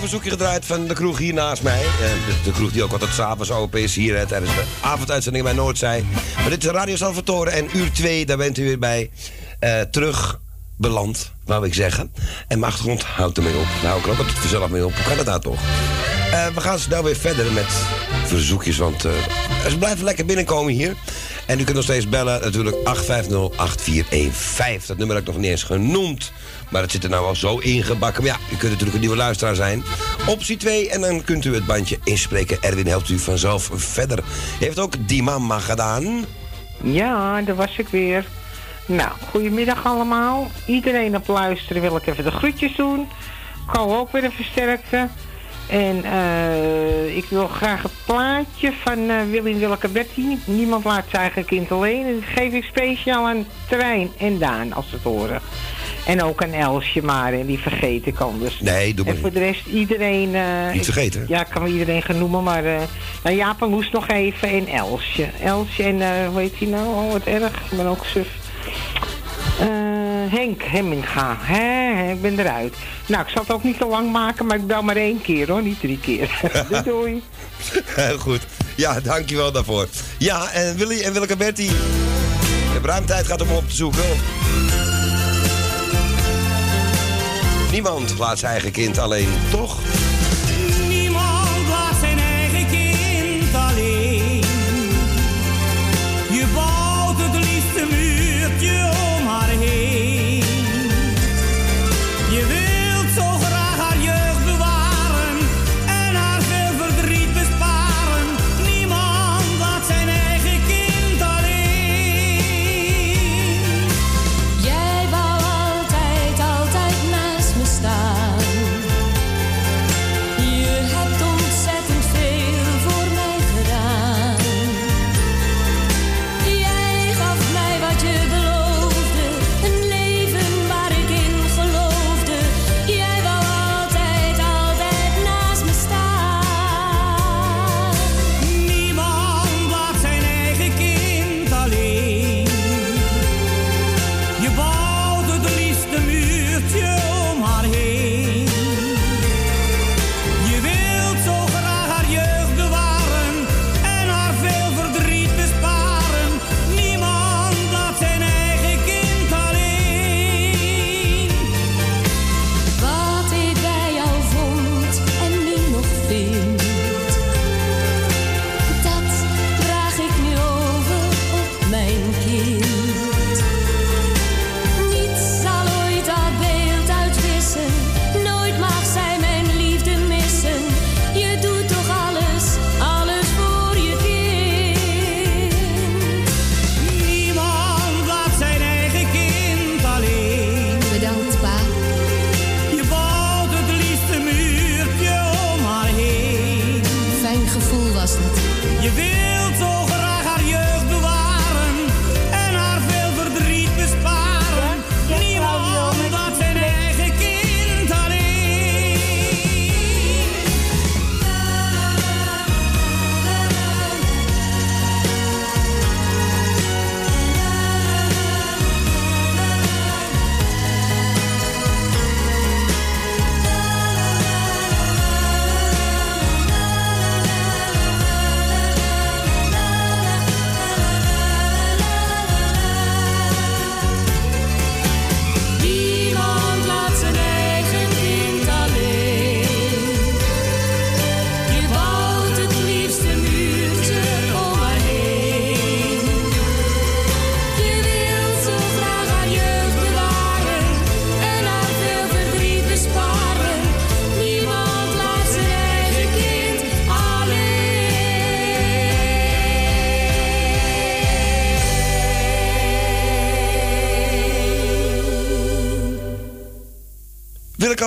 Verzoekje gedraaid van de kroeg hier naast mij. Eh, de, de kroeg die ook altijd s'avonds open is hier hè, tijdens de avonduitzending bij Noordzij. Maar dit is Radio Salvatore en uur 2, daar bent u weer bij. eh, terug beland, wou ik zeggen. En mijn achtergrond houdt ermee op. Nou, ik loop het vanzelf mee op. Hoe kan het nou toch? Eh, we gaan snel weer verder met verzoekjes, want ze blijven lekker binnenkomen hier. En u kunt nog steeds bellen, natuurlijk 850-8415. Dat nummer heb ik nog niet eens genoemd. Maar het zit er nou al zo ingebakken. Maar ja, u kunt natuurlijk een nieuwe luisteraar zijn. Optie 2 en dan kunt u het bandje inspreken. Erwin helpt u vanzelf verder. Heeft ook die mama gedaan. Ja, daar was ik weer. Nou, goedemiddag allemaal. Iedereen op luisteren wil ik even de groetjes doen. Kou ook weer een versterkte. En eh, ik wil graag het plaatje van eh Willy Willeke Betty. Niemand laat zijn eigen kind alleen. En dat geef ik speciaal aan Trein en Daan als het horen. En ook aan Elsje maar, en die vergeet ik anders. Nee, doe maar En voor de rest iedereen... eh, Niet vergeten. Ja, ik kan wel iedereen gaan noemen, maar... eh nou, Jaap en nog even en Elsje. Elsje en, hoe heet die nou? Oh, wat erg. Ik ben ook suf. Henk Hemminga. Hè, ik ben eruit. Nou, ik zal het ook niet te lang maken, maar ik bel maar één keer hoor, niet drie keer. doei, doei. Heel goed. Ja, dankjewel daarvoor. Ja, en Willy en Willeke Bertie. Je hebt ruim tijd gehad om hem op te zoeken. Niemand laat zijn eigen kind alleen, toch?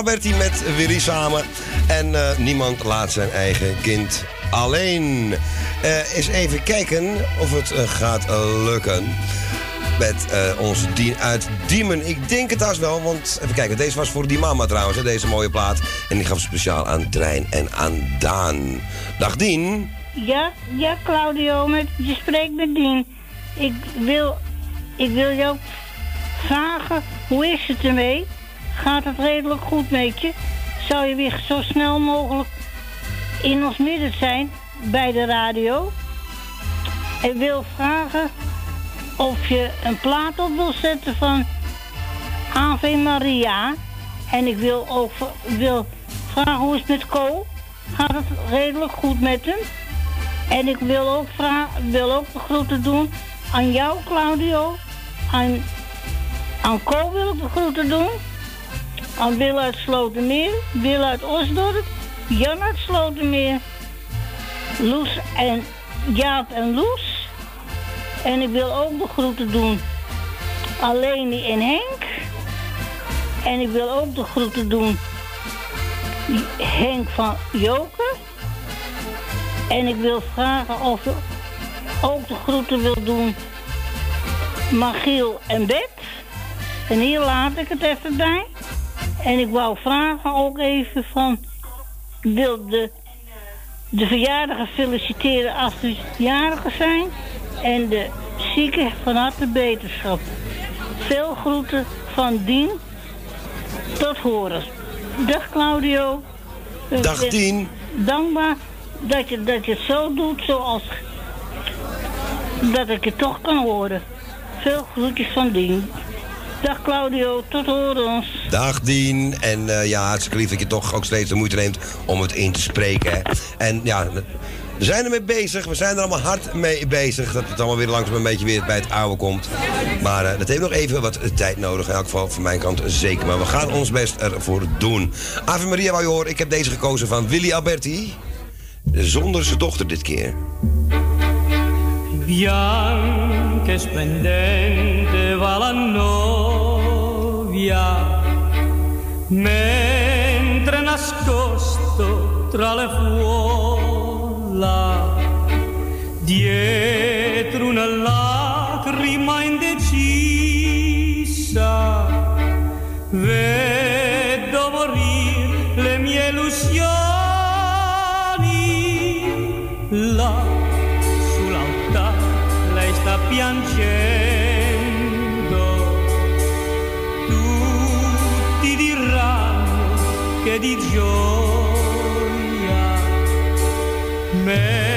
Alberti met Willy samen. En eh, niemand laat zijn eigen kind alleen. Eh eens even kijken of het eh, gaat lukken. Met onze Dien uit Diemen. Ik denk het haast wel, want even kijken. Deze was voor die mama trouwens, deze mooie plaat. En die gaf speciaal aan Trein en aan Daan. Dag Dien. Ja, ja, Claudio, met, je spreekt met Dien. Ik wil, ik wil jou vragen, hoe is het ermee? Gaat het redelijk goed met je? Zou je weer zo snel mogelijk in ons midden zijn bij de radio? Ik wil vragen of je een plaat op wil zetten van Ave Maria. En ik wil ook wil vragen hoe is het met Co? Gaat het redelijk goed met hem? En ik wil ook, vragen, wil ook groeten doen aan jou, Claudio. Aan, aan Co wil ik groeten doen. Aan Wil uit Slotermeer. Wil uit Osdorp. Jan uit Slotermeer. Loes en Jaap en Loes. En ik wil ook de groeten doen aan Leni en Henk. En ik wil ook de groeten doen Henk van Joker. En ik wil vragen of je ook de groeten wil doen Magiel en Bet. En hier laat ik het even bij. En ik wou vragen ook even van... Ik wil de, de verjaardagen feliciteren als ze jarigen zijn. En de zieken van harte beterschap. Veel groeten van Dien. Tot horen. Dag Claudio. Dag, Dien. Dankbaar dat je, dat je het zo doet zoals... Dat ik het toch kan horen. Veel groetjes van Dien. Dag Claudio, tot horen. Dag Dien. En eh, ja, hartstikke lief dat je toch ook steeds de moeite neemt om het in te spreken. Hè. En ja, we zijn ermee bezig. We zijn er allemaal hard mee bezig. Dat het allemaal weer langzaam een beetje weer bij het oude komt. Maar eh, dat heeft nog even wat tijd nodig. In elk geval van mijn kant zeker. Maar we gaan ons best ervoor doen. Ave Maria wou je horen. Ik heb deze gekozen van Willy Alberti. Zonder zijn dochter dit keer. bianche splendente va la novia, mentre nascosto tra le fuola, dietro una lacrima indecisa, vedo morir le mie illusioni. Là sull'altare lei sta piangendo. Che di gioia, mentre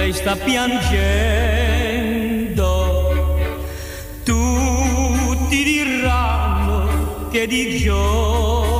lei sta piangendo. Tutti diranno che di gioia,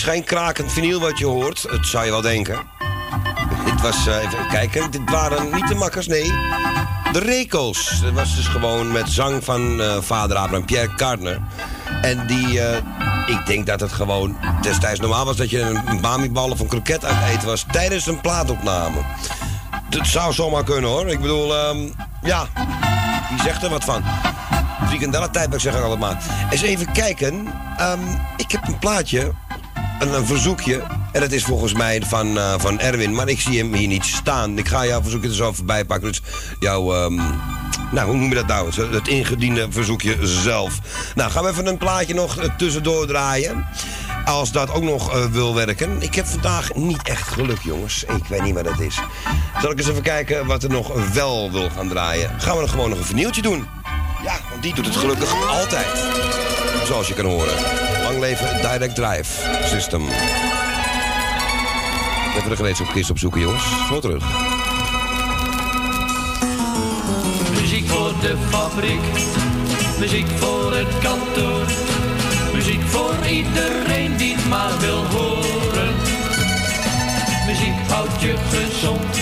is geen krakend vinyl wat je hoort. Het zou je wel denken. Dit was, eh, even kijken, dit waren niet de makkers, nee. De Rekels. Dat was dus gewoon met zang van eh, vader Abraham, Pierre Cardner. En die, eh, ik denk dat het gewoon destijds normaal was... dat je een, een bamibal of een kroket aan het eten was tijdens een plaatopname. Dat zou zomaar kunnen, hoor. Ik bedoel, ehm, ja, wie zegt er wat van? Frikandellen tijdperk zeg ik altijd maar. Eens even kijken. Ehm, ik heb een plaatje, een, verzoekje. En dat is volgens mij van, eh, van Erwin, maar ik zie hem hier niet staan. Ik ga jouw verzoekje er zo voorbij pakken. Dus jouw, ehm, nou hoe noem je dat nou? Het ingediende verzoekje zelf. Nou, gaan we even een plaatje nog tussendoor draaien. Als dat ook nog eh, wil werken. Ik heb vandaag niet echt geluk, jongens. Ik weet niet wat het is. Zal ik eens even kijken wat er nog wel wil gaan draaien? Gaan we dan gewoon nog een vernieuwtje doen? Ja, want die doet het gelukkig altijd. Zoals je kan horen. Lang leven Direct Drive System. Even de gereedschapkist opzoeken, jongens. Zo terug. Muziek voor de fabriek, muziek voor het kantoor. Muziek voor iedereen die het maar wil horen. Muziek houdt je gezond,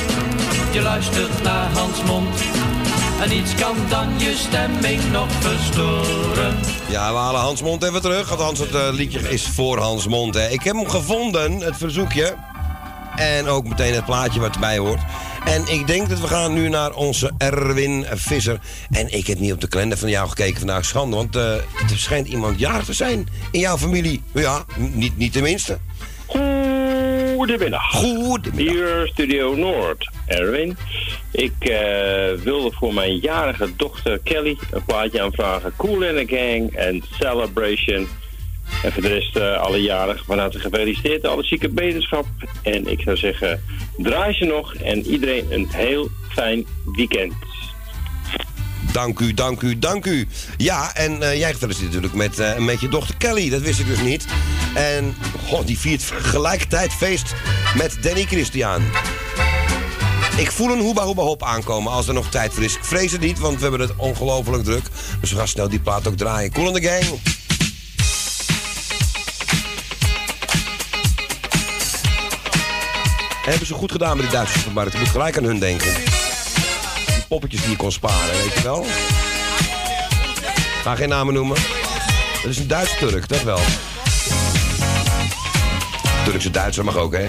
je luistert naar Hans Mond. En niets kan dan je stemming nog verstoren. Ja, we halen Hans Mond even terug. Althans, het eh, liedje is voor Hans Mond. Hè. Ik heb hem gevonden, het verzoekje. En ook meteen het plaatje wat erbij hoort. En ik denk dat we gaan nu naar onze Erwin Visser. En ik heb niet op de kalender van jou gekeken vandaag. Schande, want eh, er schijnt iemand jarig te zijn in jouw familie. Ja, niet, niet tenminste. Goedemiddag. Goedemiddag. Hier Studio Noord, Erwin. Ik eh, wilde voor mijn jarige dochter Kelly een plaatje aanvragen. Cool in the Gang en Celebration. En voor de rest eh, alle jarigen van harte gefeliciteerd. Alle zieke beterschap. En ik zou zeggen, draai ze nog. En iedereen een heel fijn weekend. Dank u, dank u, dank u. Ja, en eh, jij gefeliciteerd natuurlijk met, eh, met je dochter Kelly. Dat wist ik dus niet. En goh, die viert tegelijkertijd feest met Danny Christian. Ik voel een hoeba hoeba hop aankomen als er nog tijd voor is. Ik vrees het niet, want we hebben het ongelooflijk druk. Dus we gaan snel die plaat ook draaien. Cool in the gang. Hebben ze goed gedaan met die Duitsers Markt. Ik moet gelijk aan hun denken. Poppetjes die je kon sparen, weet je wel. Ga geen namen noemen. Dat is een Duits-Turk, dat wel. Turkse Duitser mag ook, hè?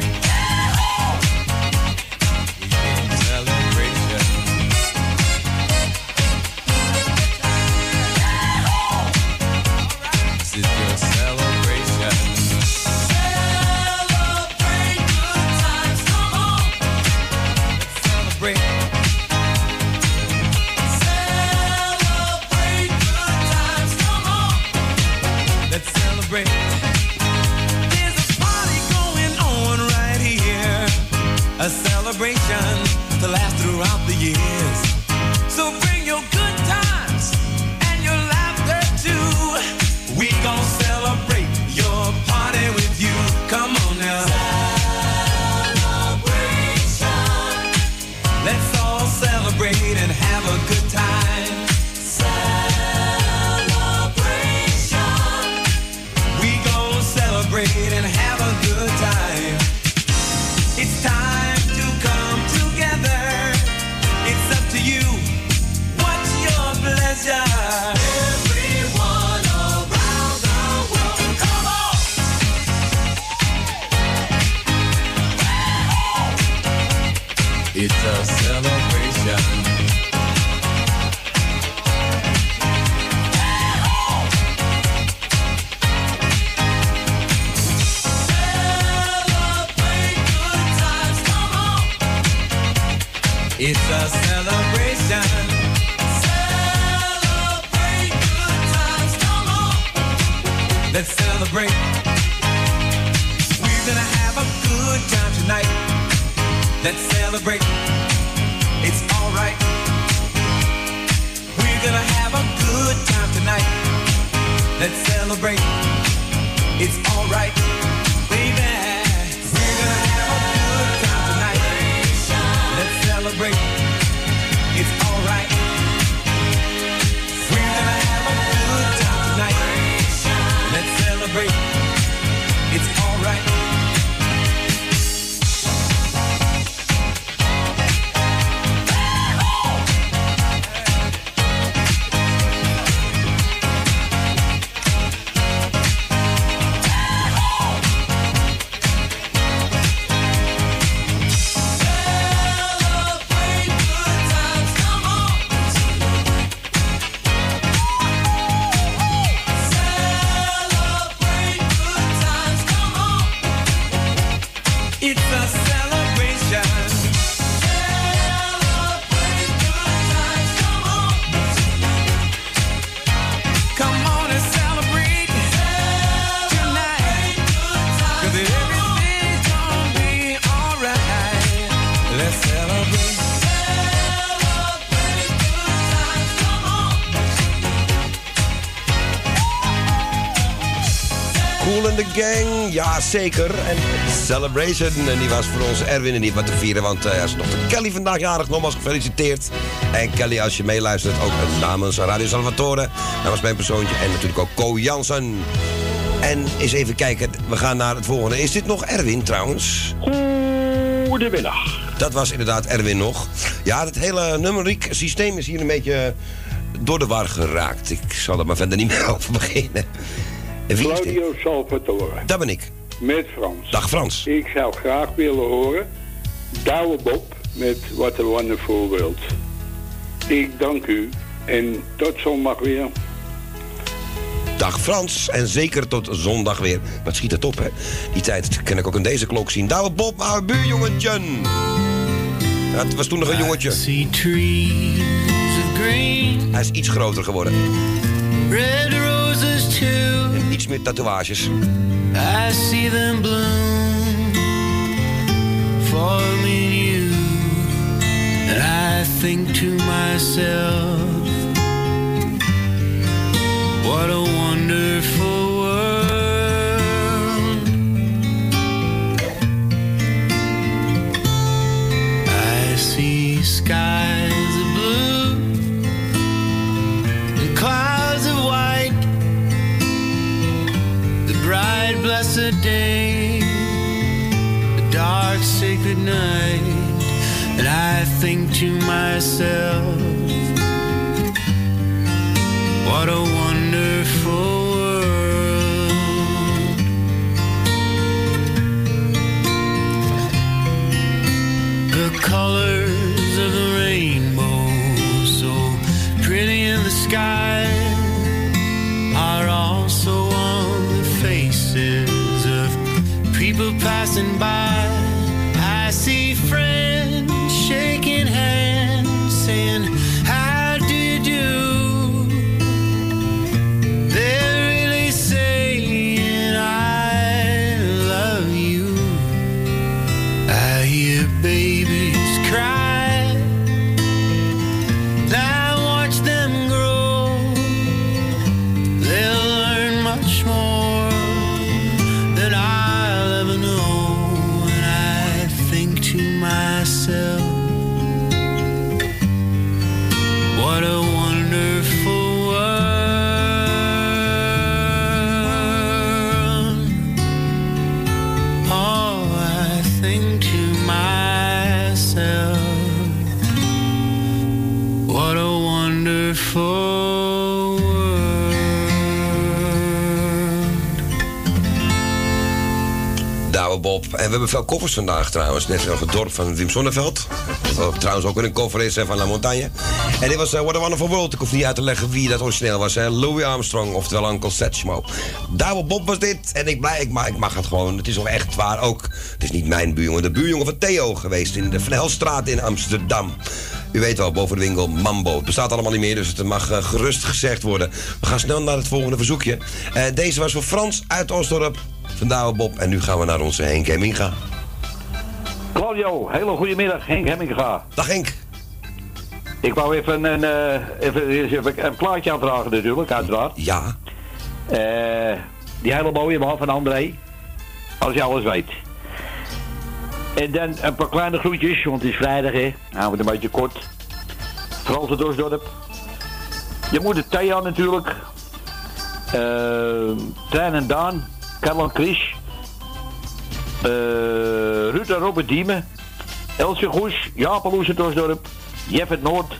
Zeker. En Celebration, en die was voor ons Erwin en die wat te vieren. Want eh, hij is nog de Kelly vandaag jarig, nogmaals gefeliciteerd. En Kelly, als je meeluistert, ook namens Radio Salvatore. Namens mijn persoontje en natuurlijk ook Co Jansen. En eens even kijken, we gaan naar het volgende. Is dit nog Erwin trouwens? Goedemiddag. Dat was inderdaad Erwin nog. Ja, het hele numeriek systeem is hier een beetje door de war geraakt. Ik zal er maar verder niet meer over beginnen. Claudio Salvatore. Dat ben ik. Met Frans. Dag Frans. Ik zou graag willen horen. Douwe Bob met What a Wonderful World. Ik dank u en tot zondag weer. Dag Frans. En zeker tot zondag weer. Wat schiet het op, hè? Die tijd kan ik ook in deze klok zien. Douwe Bob, oude buurjongetje. Ja, het was toen nog een jongetje. Hij is iets groter geworden. Red roses too. En iets meer tatoeages. I see them bloom for me and you. And I think to myself, what a wonderful world. I see blessed day, the dark sacred night, and I think to myself, what a wonderful world. The colors of the rainbow, so pretty in the sky, passing by. En we hebben veel koffers vandaag trouwens. Net zoals het dorp van Wim Sonneveld. Trouwens ook weer een koffer is van La Montagne. En dit was eh, What a Wonderful World. Ik hoef niet uit te leggen wie dat origineel was. Hè. Louis Armstrong, oftewel Uncle Satchmo. Douwe Bob was dit. En ik, blij, ik, mag, ik mag het gewoon. Het is wel echt waar ook. Het is niet mijn buurjongen. De buurjongen van Theo geweest in de Van Helstraat in Amsterdam. U weet wel, boven de winkel Mambo. Het bestaat allemaal niet meer, dus het mag eh, gerust gezegd worden. We gaan snel naar het volgende verzoekje. Eh, deze was voor Frans uit Oostdorp. Van Douwe Bob. En nu gaan we naar onze Henk Hemminga. Claudio, hele goede middag. Henk Hemminga. Dag Henk. Ik wou even een, eh, even, even een plaatje aanvragen natuurlijk, uiteraard. Ja. Eh, die hele mooie man van André. Als je alles weet. En dan een paar kleine groetjes, want het is vrijdag hè. Nou, het een beetje kort. Frans het Osdorp. Je moeder Thea natuurlijk. Eh Trein en Daan. Karel en Chris. Eh Ruud Robert Diemen. Elsje Goes. Jaap Osdorp. Jeff het Noord.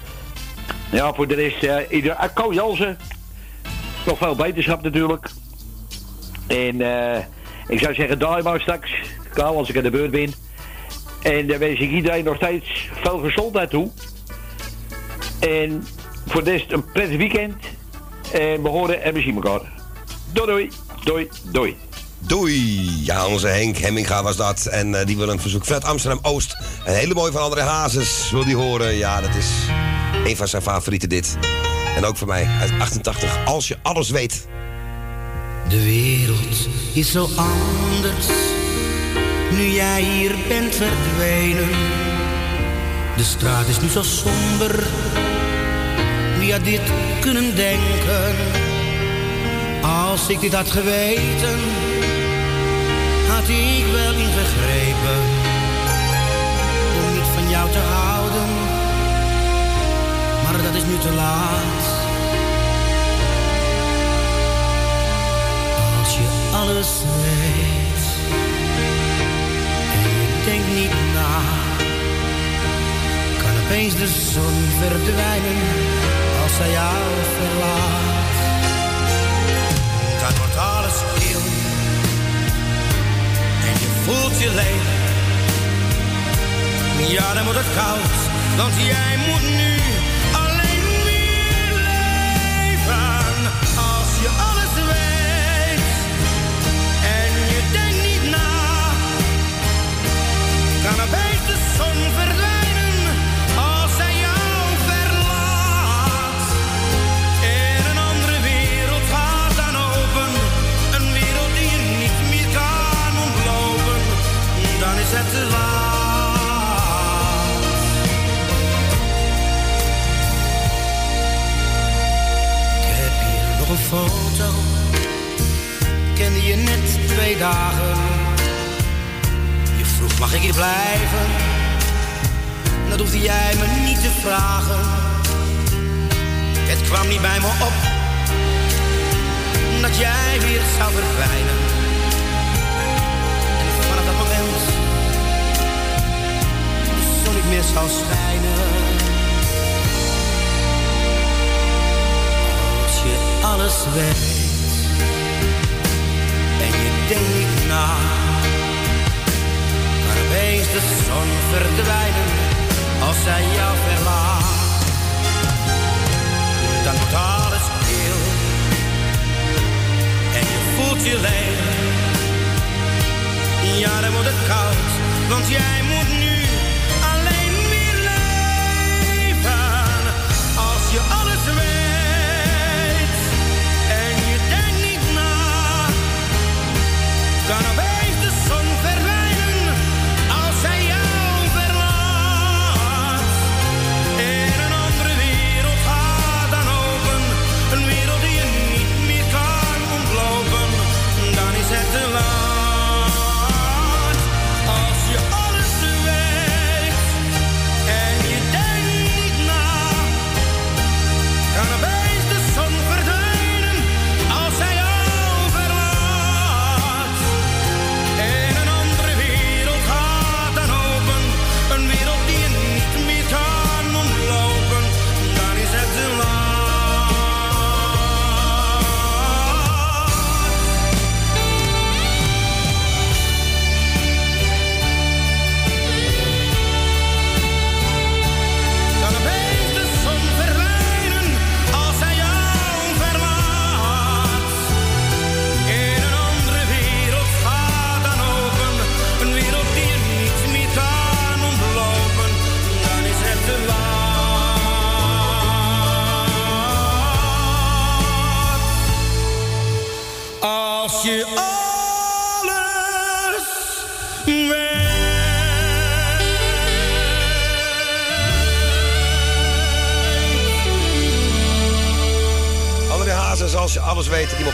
Ja, voor de rest, eh ieder, uh, Ko Jansen. Nog veel beterschap natuurlijk. En eh ik zou zeggen, draai maar straks. Klaar als ik aan de beurt ben. En dan wens ik iedereen nog steeds veel gezondheid toe. En voor de rest een prettig weekend. En we horen en we zien elkaar. Doei doei. Doei doei. Doei! Ja, onze Henk Hemminga was dat. En eh, die wil een verzoek vanuit Amsterdam-Oost. Een hele mooie van André Hazes wil die horen. Ja, dat is een van zijn favorieten dit. En ook voor mij uit 88. Als je alles weet. De wereld is zo anders, nu jij hier bent verdwenen. De straat is nu zo somber, wie had dit kunnen denken? Als ik dit had geweten, had ik wel ingegrepen. Om niet van jou te houden, maar dat is nu te laat. Als je alles weet en je denkt niet na, kan opeens de zon verdwijnen als zij jou verlaat. Dan wordt alles je voelt je leeg. Ja, dan wordt het koud, want jij moet nu alleen weer leven. Als je foto, kende je net twee dagen. Je vroeg mag ik hier blijven, dat hoefde jij me niet te vragen. Het kwam niet bij me op, dat jij weer zou verdwijnen. En vanaf dat moment zon niet meer zou schijnen. Alles weet en je denkt na, kan opeens de zon verdwijnen als zij jou verlaat. Dan wordt alles stil en je voelt je leeg. Ja, dan wordt het koud, want jij moet kan opeens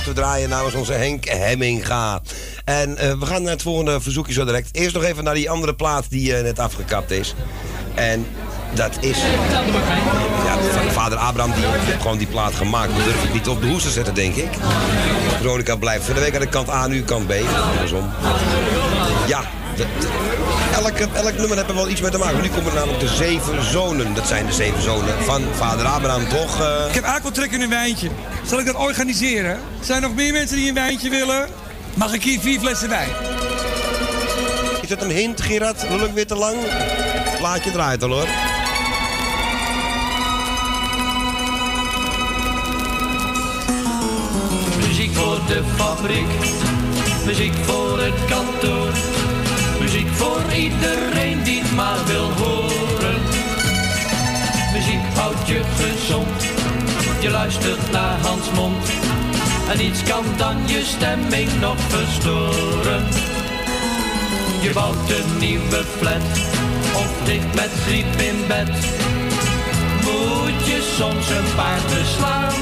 we draaien namens onze Henk Hemminga. En eh, we gaan naar het volgende verzoekje zo direct. Eerst nog even naar die andere plaat die eh, net afgekapt is. En dat is... Ja, vader Abraham die heeft gewoon die plaat gemaakt. We durven het niet op de hoes te zetten, denk ik. Veronica blijft voor de week aan de kant A, nu kant B. Andersom. Ja, de- de- elke, elk nummer heeft er wel iets mee te maken. Nu komen er namelijk de zeven zonen. Dat zijn de zeven zonen van vader Abraham, toch? eh? Ik heb eigenlijk wel trek in een wijntje. Zal ik dat organiseren? Zijn er nog meer mensen die een wijntje willen? Mag ik hier vier flessen wijn? Is dat een hint, Gerard? Lul ik weer te lang? Plaatje draait al, hoor. Muziek voor de fabriek, muziek voor het kantoor. Muziek voor iedereen die het maar wil horen. Muziek houdt je gezond, je luistert naar Hans Mond. En niets kan dan je stemming nog verstoren. Je bouwt een nieuwe flat, of ligt met griep in bed. Moet je soms een paar beslaan.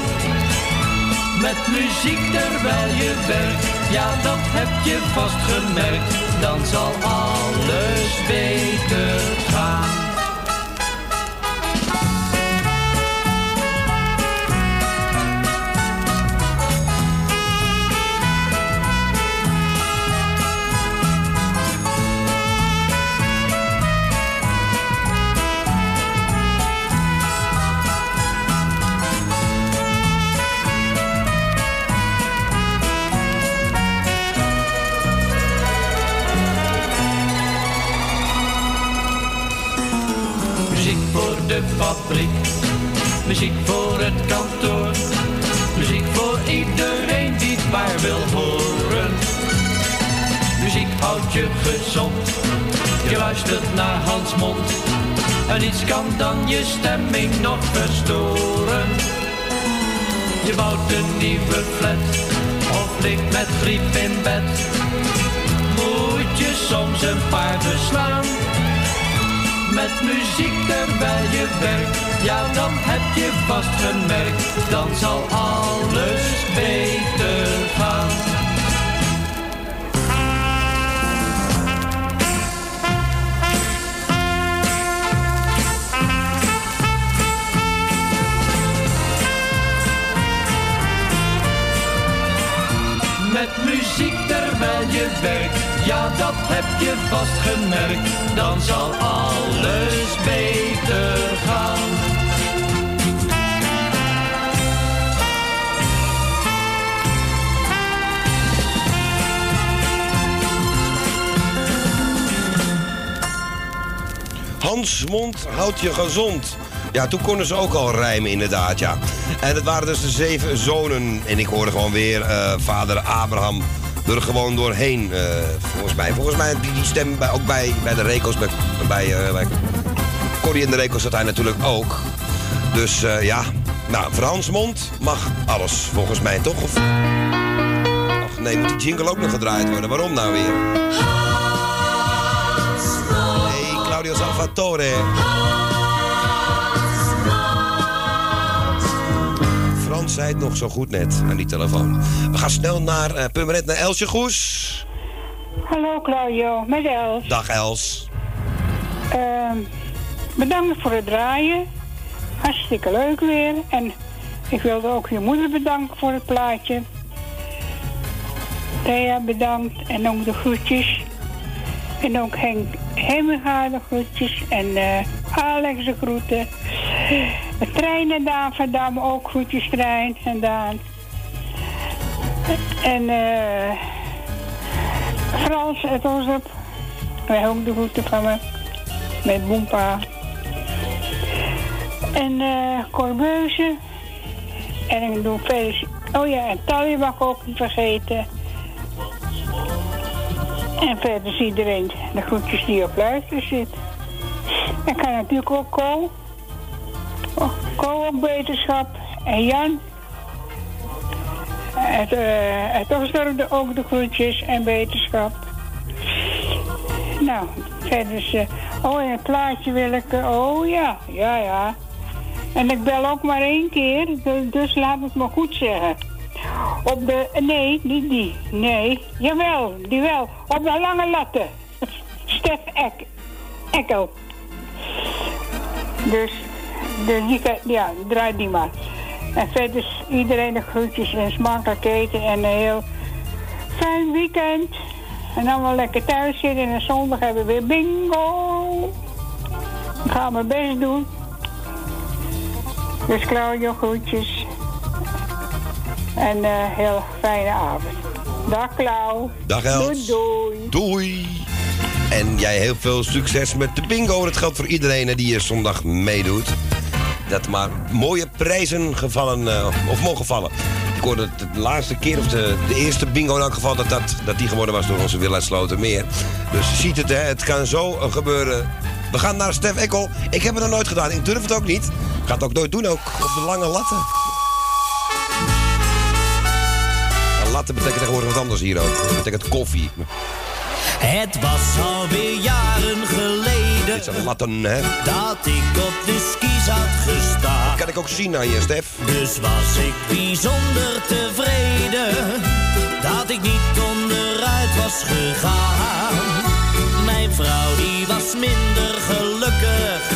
Met muziek terwijl je werkt, ja dat heb je vast gemerkt. Dan zal alles beter gaan. Je gezond, je luistert naar Hans Mond. En niets kan dan je stemming nog verstoren. Je bouwt een nieuwe flat, of ligt met griep in bed. Moet je soms een paar beslaan. Met muziek terwijl je werkt, ja dan heb je vast gemerkt, dan zal alles beter gaan. Je werkt, ja dat heb je vast gemerkt, dan zal alles beter gaan. Hans Mond houdt je gezond. Ja, toen konden ze ook al rijmen inderdaad, ja. En het waren dus de zeven zonen. En ik hoorde gewoon weer eh, vader Abraham er gewoon doorheen, eh, volgens mij. Volgens mij die, stem bij, ook bij, bij de Rekels, bij, bij, bij Corrie en de Rekels had hij natuurlijk ook. Dus eh, ja, nou, voor Hans Mond mag alles, volgens mij, toch? Of... Ach nee, moet die jingle ook nog gedraaid worden. Waarom nou weer? Nee, Claudio Salvatore. Zei het nog zo goed net aan die telefoon. We gaan snel naar uh, Purmerend, naar Elsje Goes. Hallo Claudio, met Els. Dag Els. Ehm, bedankt voor het draaien. Hartstikke leuk weer. En ik wilde ook je moeder bedanken voor het plaatje. Thea bedankt en ook de groetjes. En ook Henk Hemminga de groetjes. En eh, Alex de groeten. De trein en Daan van Dam ook groetjes trein en Daan. En eh Frans het Ozep. Wij ook de groeten van me. Met Boempa. En eh Corbeuze. En ik doe. Oh ja, en Tally mag ook niet vergeten. En verder is iedereen de groetjes die op luister zit. En kan natuurlijk ook Ko. Oh, Ko ook beterschap. En Jan. Het, uh, ook de groetjes en beterschap. Nou, verder is... eh, oh, en een plaatje wil ik... eh, oh ja, ja, ja. En ik bel ook maar één keer, dus, dus laat het me goed zeggen. Op de, nee, niet die. Nee, jawel, die wel. Op de lange latten. Stef Ek, Ekkel. Dus, de, ja, draai die maar. En verder is iedereen de groetjes en smakelijk eten en een heel fijn weekend. En dan wel lekker thuis zitten en zondag hebben we weer bingo. Ik ga mijn best doen. Dus Claudio, groetjes. En eh heel fijne avond. Dag Klauw. Dag Els. Doei doei. Doei. En jij heel veel succes met de bingo. Dat geldt voor iedereen die hier zondag meedoet. Dat maar mooie prijzen gevallen, eh, of mogen vallen. Ik hoorde het de laatste keer, of de, eerste bingo in elk geval, dat, dat, dat die geworden was door onze Willa Slotermeer. Dus je ziet het, hè, het kan zo eh, gebeuren. We gaan naar Stef Ekkel. Ik heb het nog nooit gedaan. Ik durf het ook niet. Ik ga het ook nooit doen, ook op de lange latten. En latten betekent tegenwoordig wat anders hier ook. Dat betekent koffie. Het was alweer jaren geleden Latten, hè? dat ik op de skis had gestaan. Dat kan ik ook zien aan je, Stef. Dus was ik bijzonder tevreden dat ik niet onderuit was gegaan. Mijn vrouw die was minder gelukkig.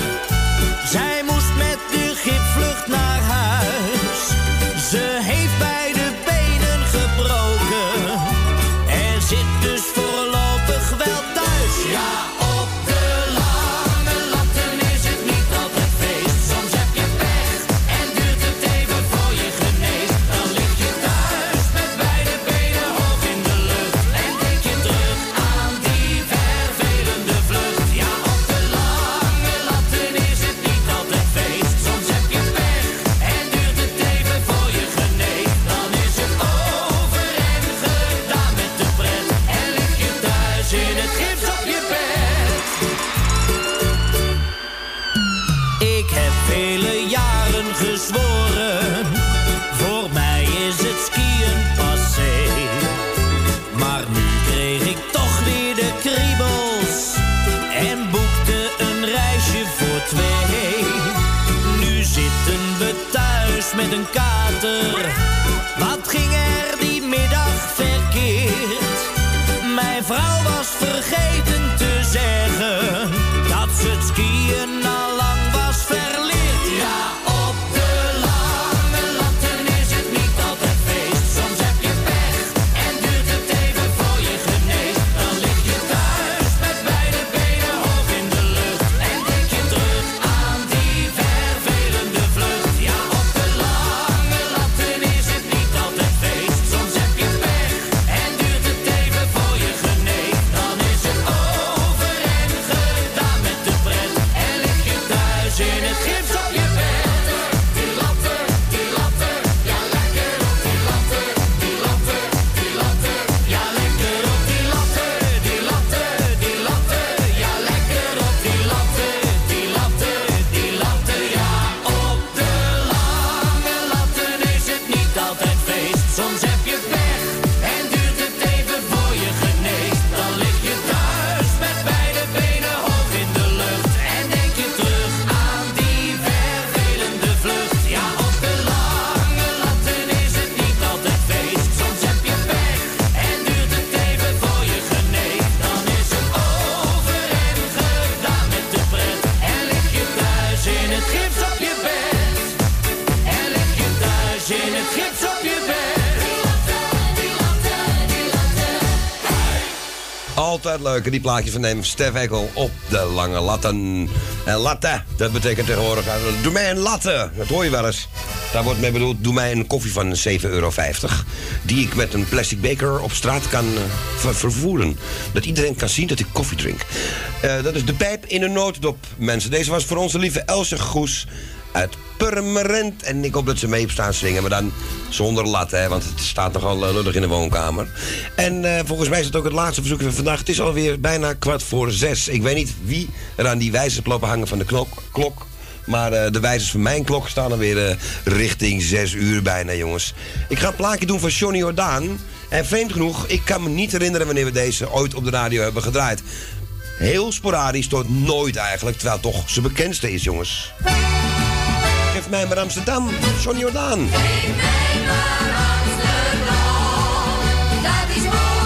Altijd leuk, hè, die plaatjes van neem Stef Ekkel op de lange latten. En latte, dat betekent tegenwoordig, eh, doe mij een latte. Dat hoor je wel eens. Daar wordt mee bedoeld, doe mij een koffie van 7,50 euro. Die ik met een plastic beker op straat kan eh, ver- vervoeren. Dat iedereen kan zien dat ik koffie drink. Eh, dat is de pijp in een notendop, mensen. Deze was voor onze lieve Else Goes uit Purmerend. En ik hoop dat ze mee op staan zingen, maar dan zonder lat, hè, want het staat nogal eh, lullig in de woonkamer. En eh, volgens mij is het ook het laatste verzoek van vandaag. Het is alweer bijna kwart voor zes. Ik weet niet wie er aan die wijzers lopen hangen van de knok, klok. Maar eh, de wijzers van mijn klok staan alweer eh, richting zes uur bijna, jongens. Ik ga een plaatje doen van Johnny Jordaan. En vreemd genoeg, ik kan me niet herinneren wanneer we deze ooit op de radio hebben gedraaid. Heel sporadisch, tot nooit eigenlijk. Terwijl toch zijn bekendste is, jongens. Geef mij maar Amsterdam, John Jordaan. Geef mij maar Amsterdam, dat is mooi.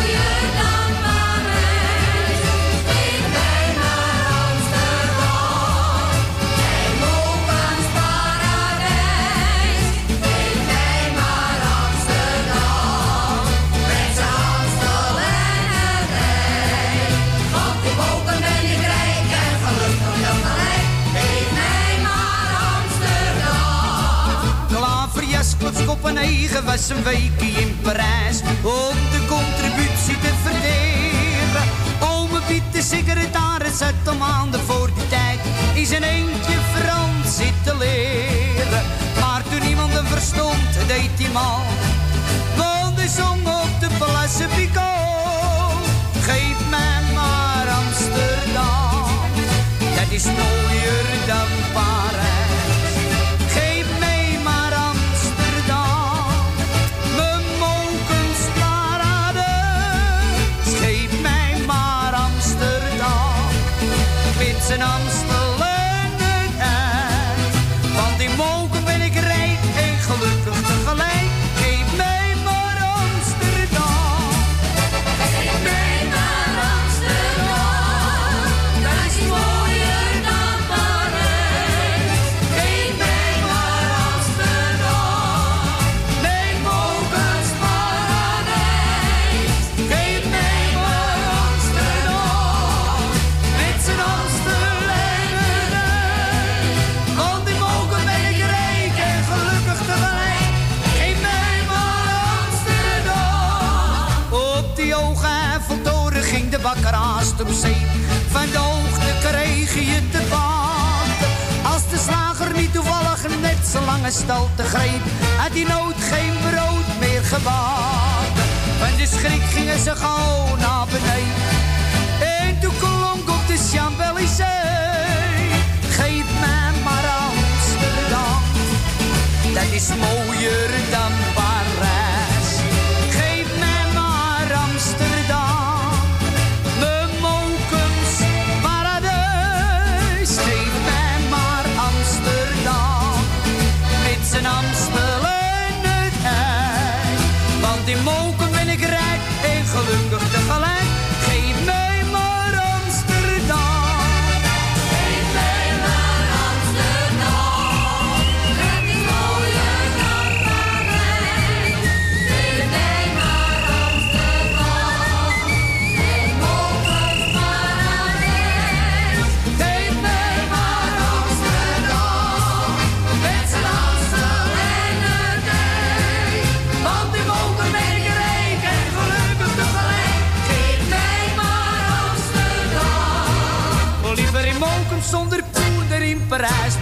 Klaverjasklops Kopenhagen was een weekje in Parijs om de contributie te verdelen. Ome Piet, de secretaris, zat al maanden voor die tijd in zijn eentje Frans zitten leren. Maar toen iemand hem verstond, deed hij mal. Want hij zong op de Place Picot. Geef mij maar Amsterdam, dat is mooier dan Parijs. Zo lange stalte greep, had die nood geen brood meer gebakken. Van de schrik gingen ze gauw naar beneden. En toen klonk op de Champs-Élysées.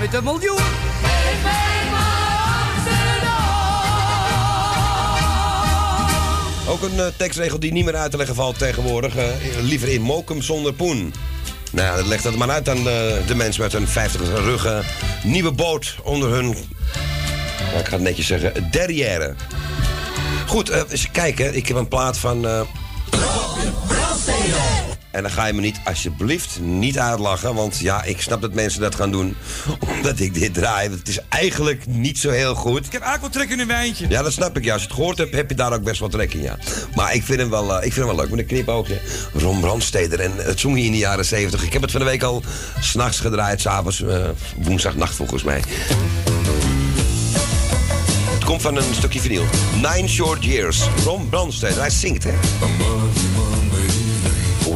Met een miljoen. Ook een eh, tekstregel die niet meer uit te leggen valt tegenwoordig. eh, liever in Mokum zonder poen. Nou dat legt dat maar uit aan de, de mensen met hun 50 ruggen. Nieuwe boot onder hun, ik ga het netjes zeggen, derrière. Goed, eh, eens kijken. Ik heb een plaat van... en dan ga je me niet, alsjeblieft, niet uitlachen. Want ja, ik snap dat mensen dat gaan doen. Omdat ik dit draai. Want het is eigenlijk niet zo heel goed. Ik heb eigenlijk wel trek in een wijntje. Ja, dat snap ik. Ja, als je het gehoord hebt, heb je daar ook best wel trek in, ja. Maar ik vind hem wel, eh, ik vind hem wel leuk. Met een knipoogje. Ron Brandsteder. En het zong hij in de jaren 70. Ik heb het van de week al s'nachts gedraaid. S'avonds, uh, woensdagnacht volgens mij. Het komt van een stukje vinyl. Nine Short Years. Ron Brandsteder. Hij zingt, hè.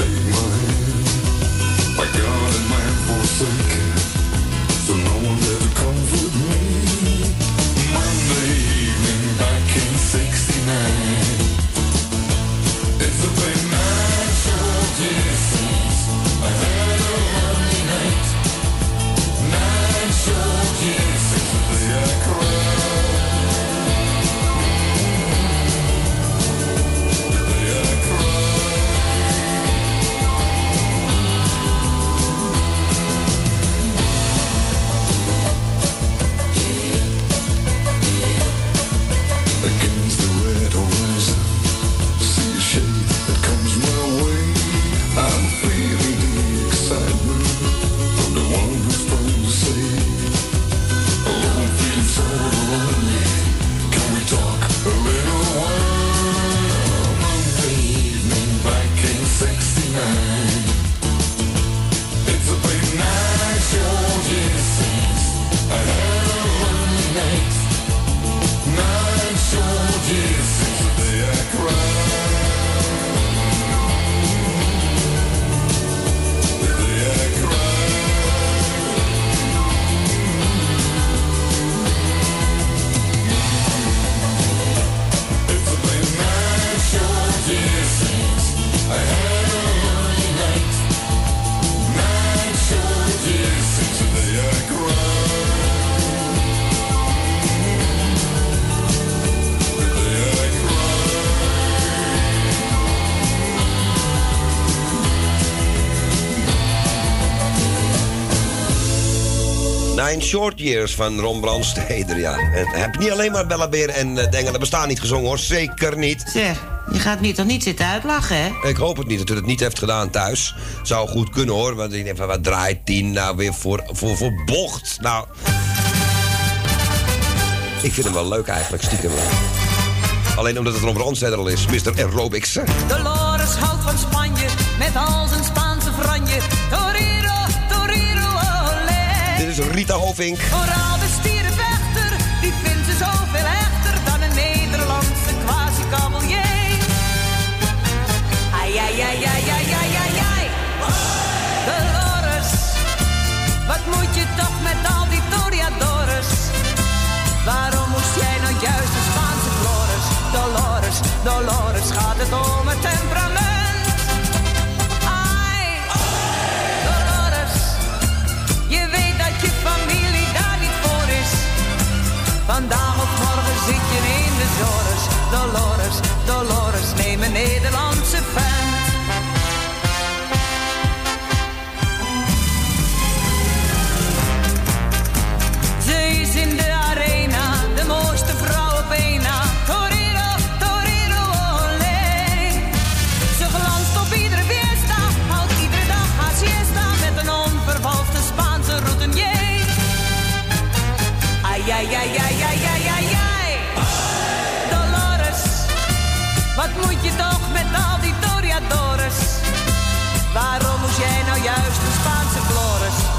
Say Short Years van Ron Brandsteder, ja. En heb niet alleen maar Bellabeer en uh, Dengelen bestaan niet gezongen, hoor. Zeker niet. Zeg, je gaat niet toch niet zitten uitlachen, hè? Ik hoop het niet, dat u het niet heeft gedaan thuis. Zou goed kunnen, hoor. Want ik denk van, wat draait die nou weer voor, voor, voor bocht? Nou... Ik vind hem wel leuk eigenlijk, stiekem. Alleen omdat het Ron Brandsteder al is, Mr. Aerobics. hè. Dolores houdt van Spanje met al zijn Spaanse franje. Torero, Rita Hovink. Vooral de stierenvechter, die vindt ze zoveel echter dan een Nederlandse quasi-kabeljee. Ai, ai, ai, ai, ai, ai, ai, ai. Dolores, wat moet je toch met al die toreadores? Waarom moest jij nou juist de Spaanse Flores? Dolores, Dolores, gaat het om het temperament? Vandaag of morgen zit je in de zores. Dolores, Dolores, neem een Nederlandse vent.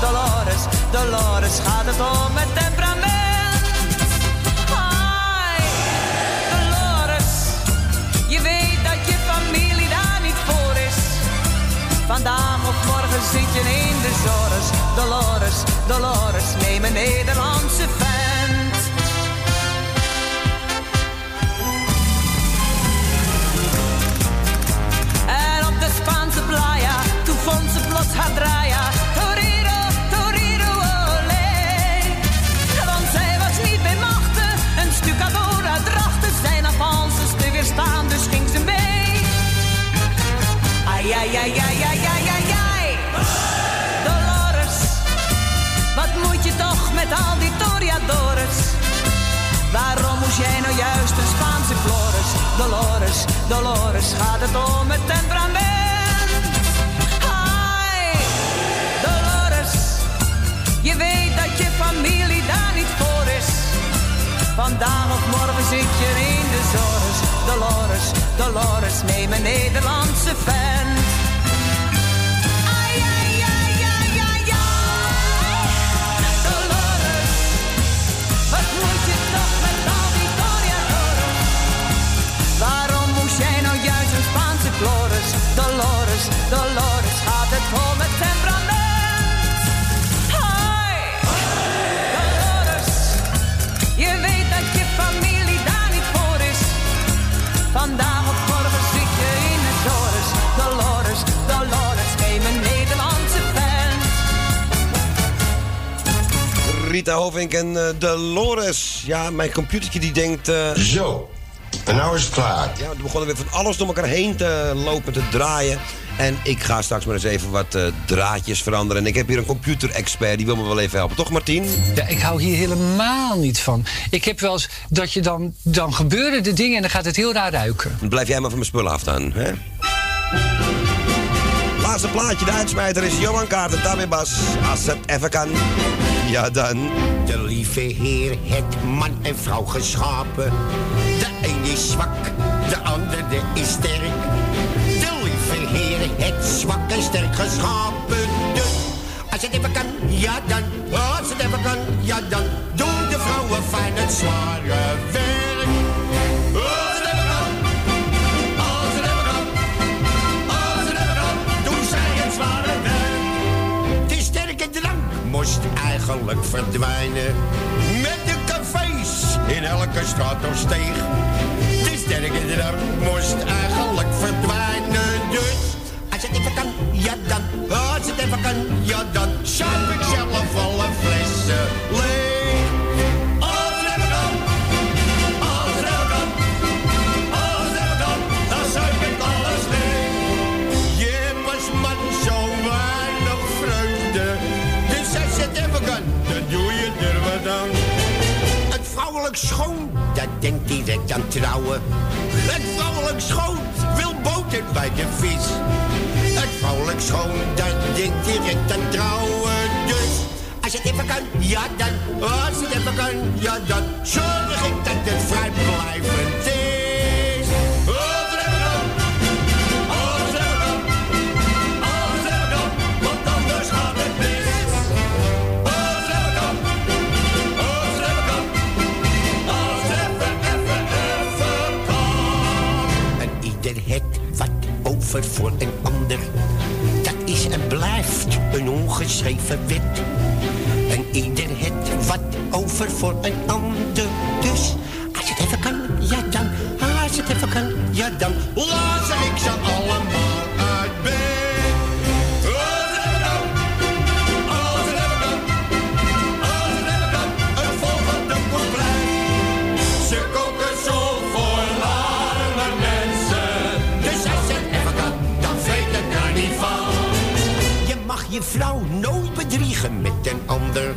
Dolores, Dolores, gaat het om het temperament? Ai, Dolores, je weet dat je familie daar niet voor is. Vandaag of morgen zit je in de zores. Dolores, Dolores, neem een Nederlandse vent. En op de Spaanse playa, toen vond ze plots haar draaya. Ai, ai, ai, ai, ai, ai, ai. Dolores, wat moet je toch met al die toreadores? Waarom moest jij nou juist een Spaanse Flores? Dolores, Dolores, gaat het om het temperament? Ai, Dolores, je weet dat je familie daar niet voor is. Vandaag of morgen zit je in de zores. Dolores, Dolores, neem een Nederlandse vent. Rita Hovink en eh, Dolores. Ja, mijn computertje die denkt... eh, Zo, en nou is het klaar. Ja, we begonnen weer van alles door elkaar heen te lopen, te draaien. En ik ga straks maar eens even wat eh, draadjes veranderen. En ik heb hier een computerexpert, die wil me wel even helpen. Toch, Martien? Ja, ik hou hier helemaal niet van. Ik heb wel eens dat je dan, dan gebeuren de dingen en dan gaat het heel raar ruiken. Dan blijf jij maar van mijn spullen af dan, hè? Laatste plaatje, de uitsmijter is Johan Kaarten, daarmee Bas. Als het even kan, ja dan. De lieve Heer het man en vrouw geschapen. De een is zwak, de ander is sterk. De lieve Heer het zwak en sterk geschapen. Dus als het even kan, ja dan. Als het even kan, ja dan. Doen de vrouwen fijn het zware werk. Moest eigenlijk verdwijnen. Met de cafés in elke straat of steeg. De sterke drank moest eigenlijk verdwijnen. Dus als het even kan, ja dan. Als het even kan, ja dan. Schuif ik zelf alle flessen dat denkt direct aan trouwen. Het vrouwelijk schoon wil boter bij de vis. Het vrouwelijk schoon, dat denkt direct aan trouwen. Dus als het even kan, ja dan. Als het even kan, ja dan. Zorg ik dat het vrijblijvend is. Over voor een ander. Dat is en blijft een ongeschreven wet. En ieder het wat over voor een ander. Dus als het even kan, ja dan. Als het even kan, ja dan. Laat ik ze allemaal Je vrouw nooit bedriegen met een ander.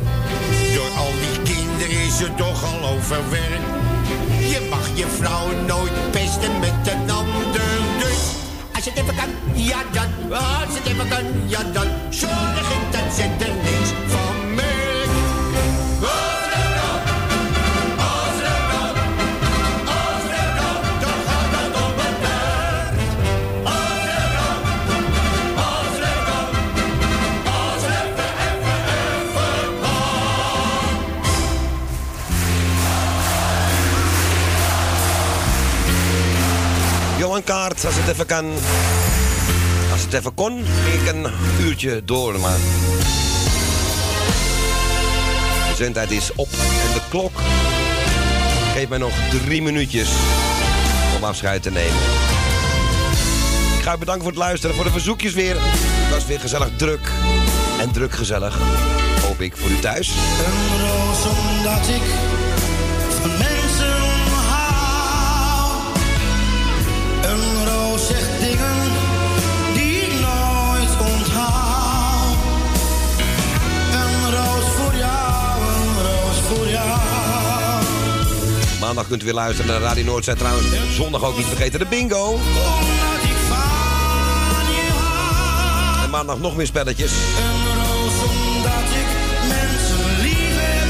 Door al die kinderen is ze toch al overwerkt. Je mag je vrouw nooit pesten met een ander. Dus als het even kan, ja dan. Als het even kan, ja dan. Zorg ik dat ze als het even kan. Als het even kon, ging ik een uurtje door, maar... De zendtijd is op en de klok geeft mij nog drie minuutjes om afscheid te nemen. Ik ga u bedanken voor het luisteren, voor de verzoekjes weer. Het was weer gezellig druk en druk gezellig. Hoop ik voor u thuis. Roos omdat ik Maandag kunt u weer luisteren naar Radio Noordzee trouwens. Zondag ook niet vergeten de bingo. En maandag nog meer spelletjes. Een roos omdat ik mensen lief heb.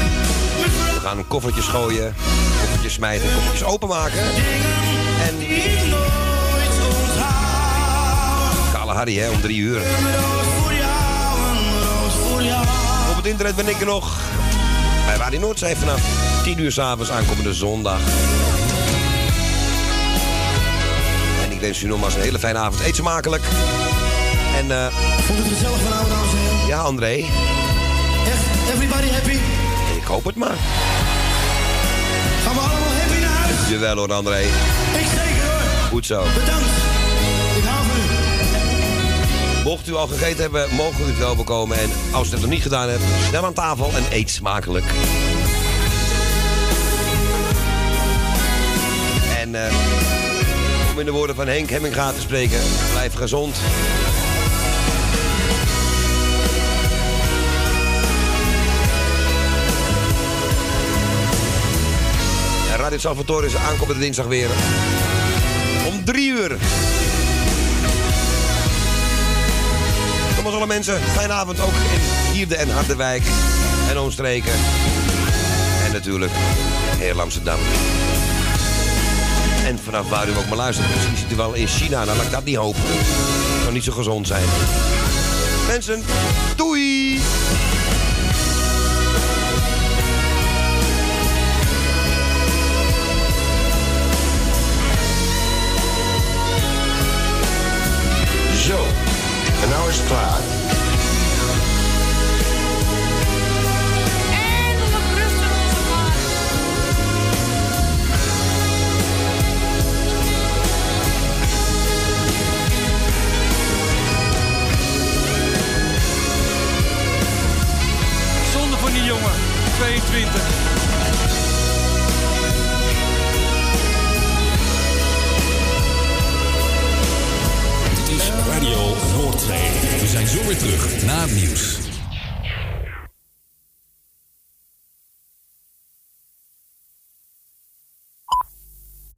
Mijn We gaan koffertjes gooien, koffertjes smijten, koffertjes openmaken. En Harry hè, om drie uur. Op het internet ben ik er nog. Bij Radio Noordzee vanaf 10 uur s'avonds aankomende zondag. En ik wens u nogmaals een hele fijne avond. Eet smakelijk. En eh Vond het gezellig vanavond, dames en heren? ja, André. Echt, everybody happy? Ik hoop het maar. Gaan we allemaal happy naar huis? Jawel hoor, André. Ik zeker hoor. Goed zo. Bedankt. Mocht u al gegeten hebben, mogen u het wel bekomen. En als u het nog niet gedaan hebt, snel aan tafel en eet smakelijk. En eh, om in de woorden van Henk Hemminga te spreken, blijf gezond. Radio Salvatore is aankomende dinsdag weer. Om drie uur. Alle mensen, fijne avond ook in Hierde en Harderwijk en omstreken. En natuurlijk heel Amsterdam. En vanaf waar u ook maar luistert, misschien zit u wel in China, nou laat ik dat niet hopen. Het zou niet zo gezond zijn. Mensen, doei! En nou. Zonde voor die jongen. 22. Radio. We zijn zo weer terug na het nieuws.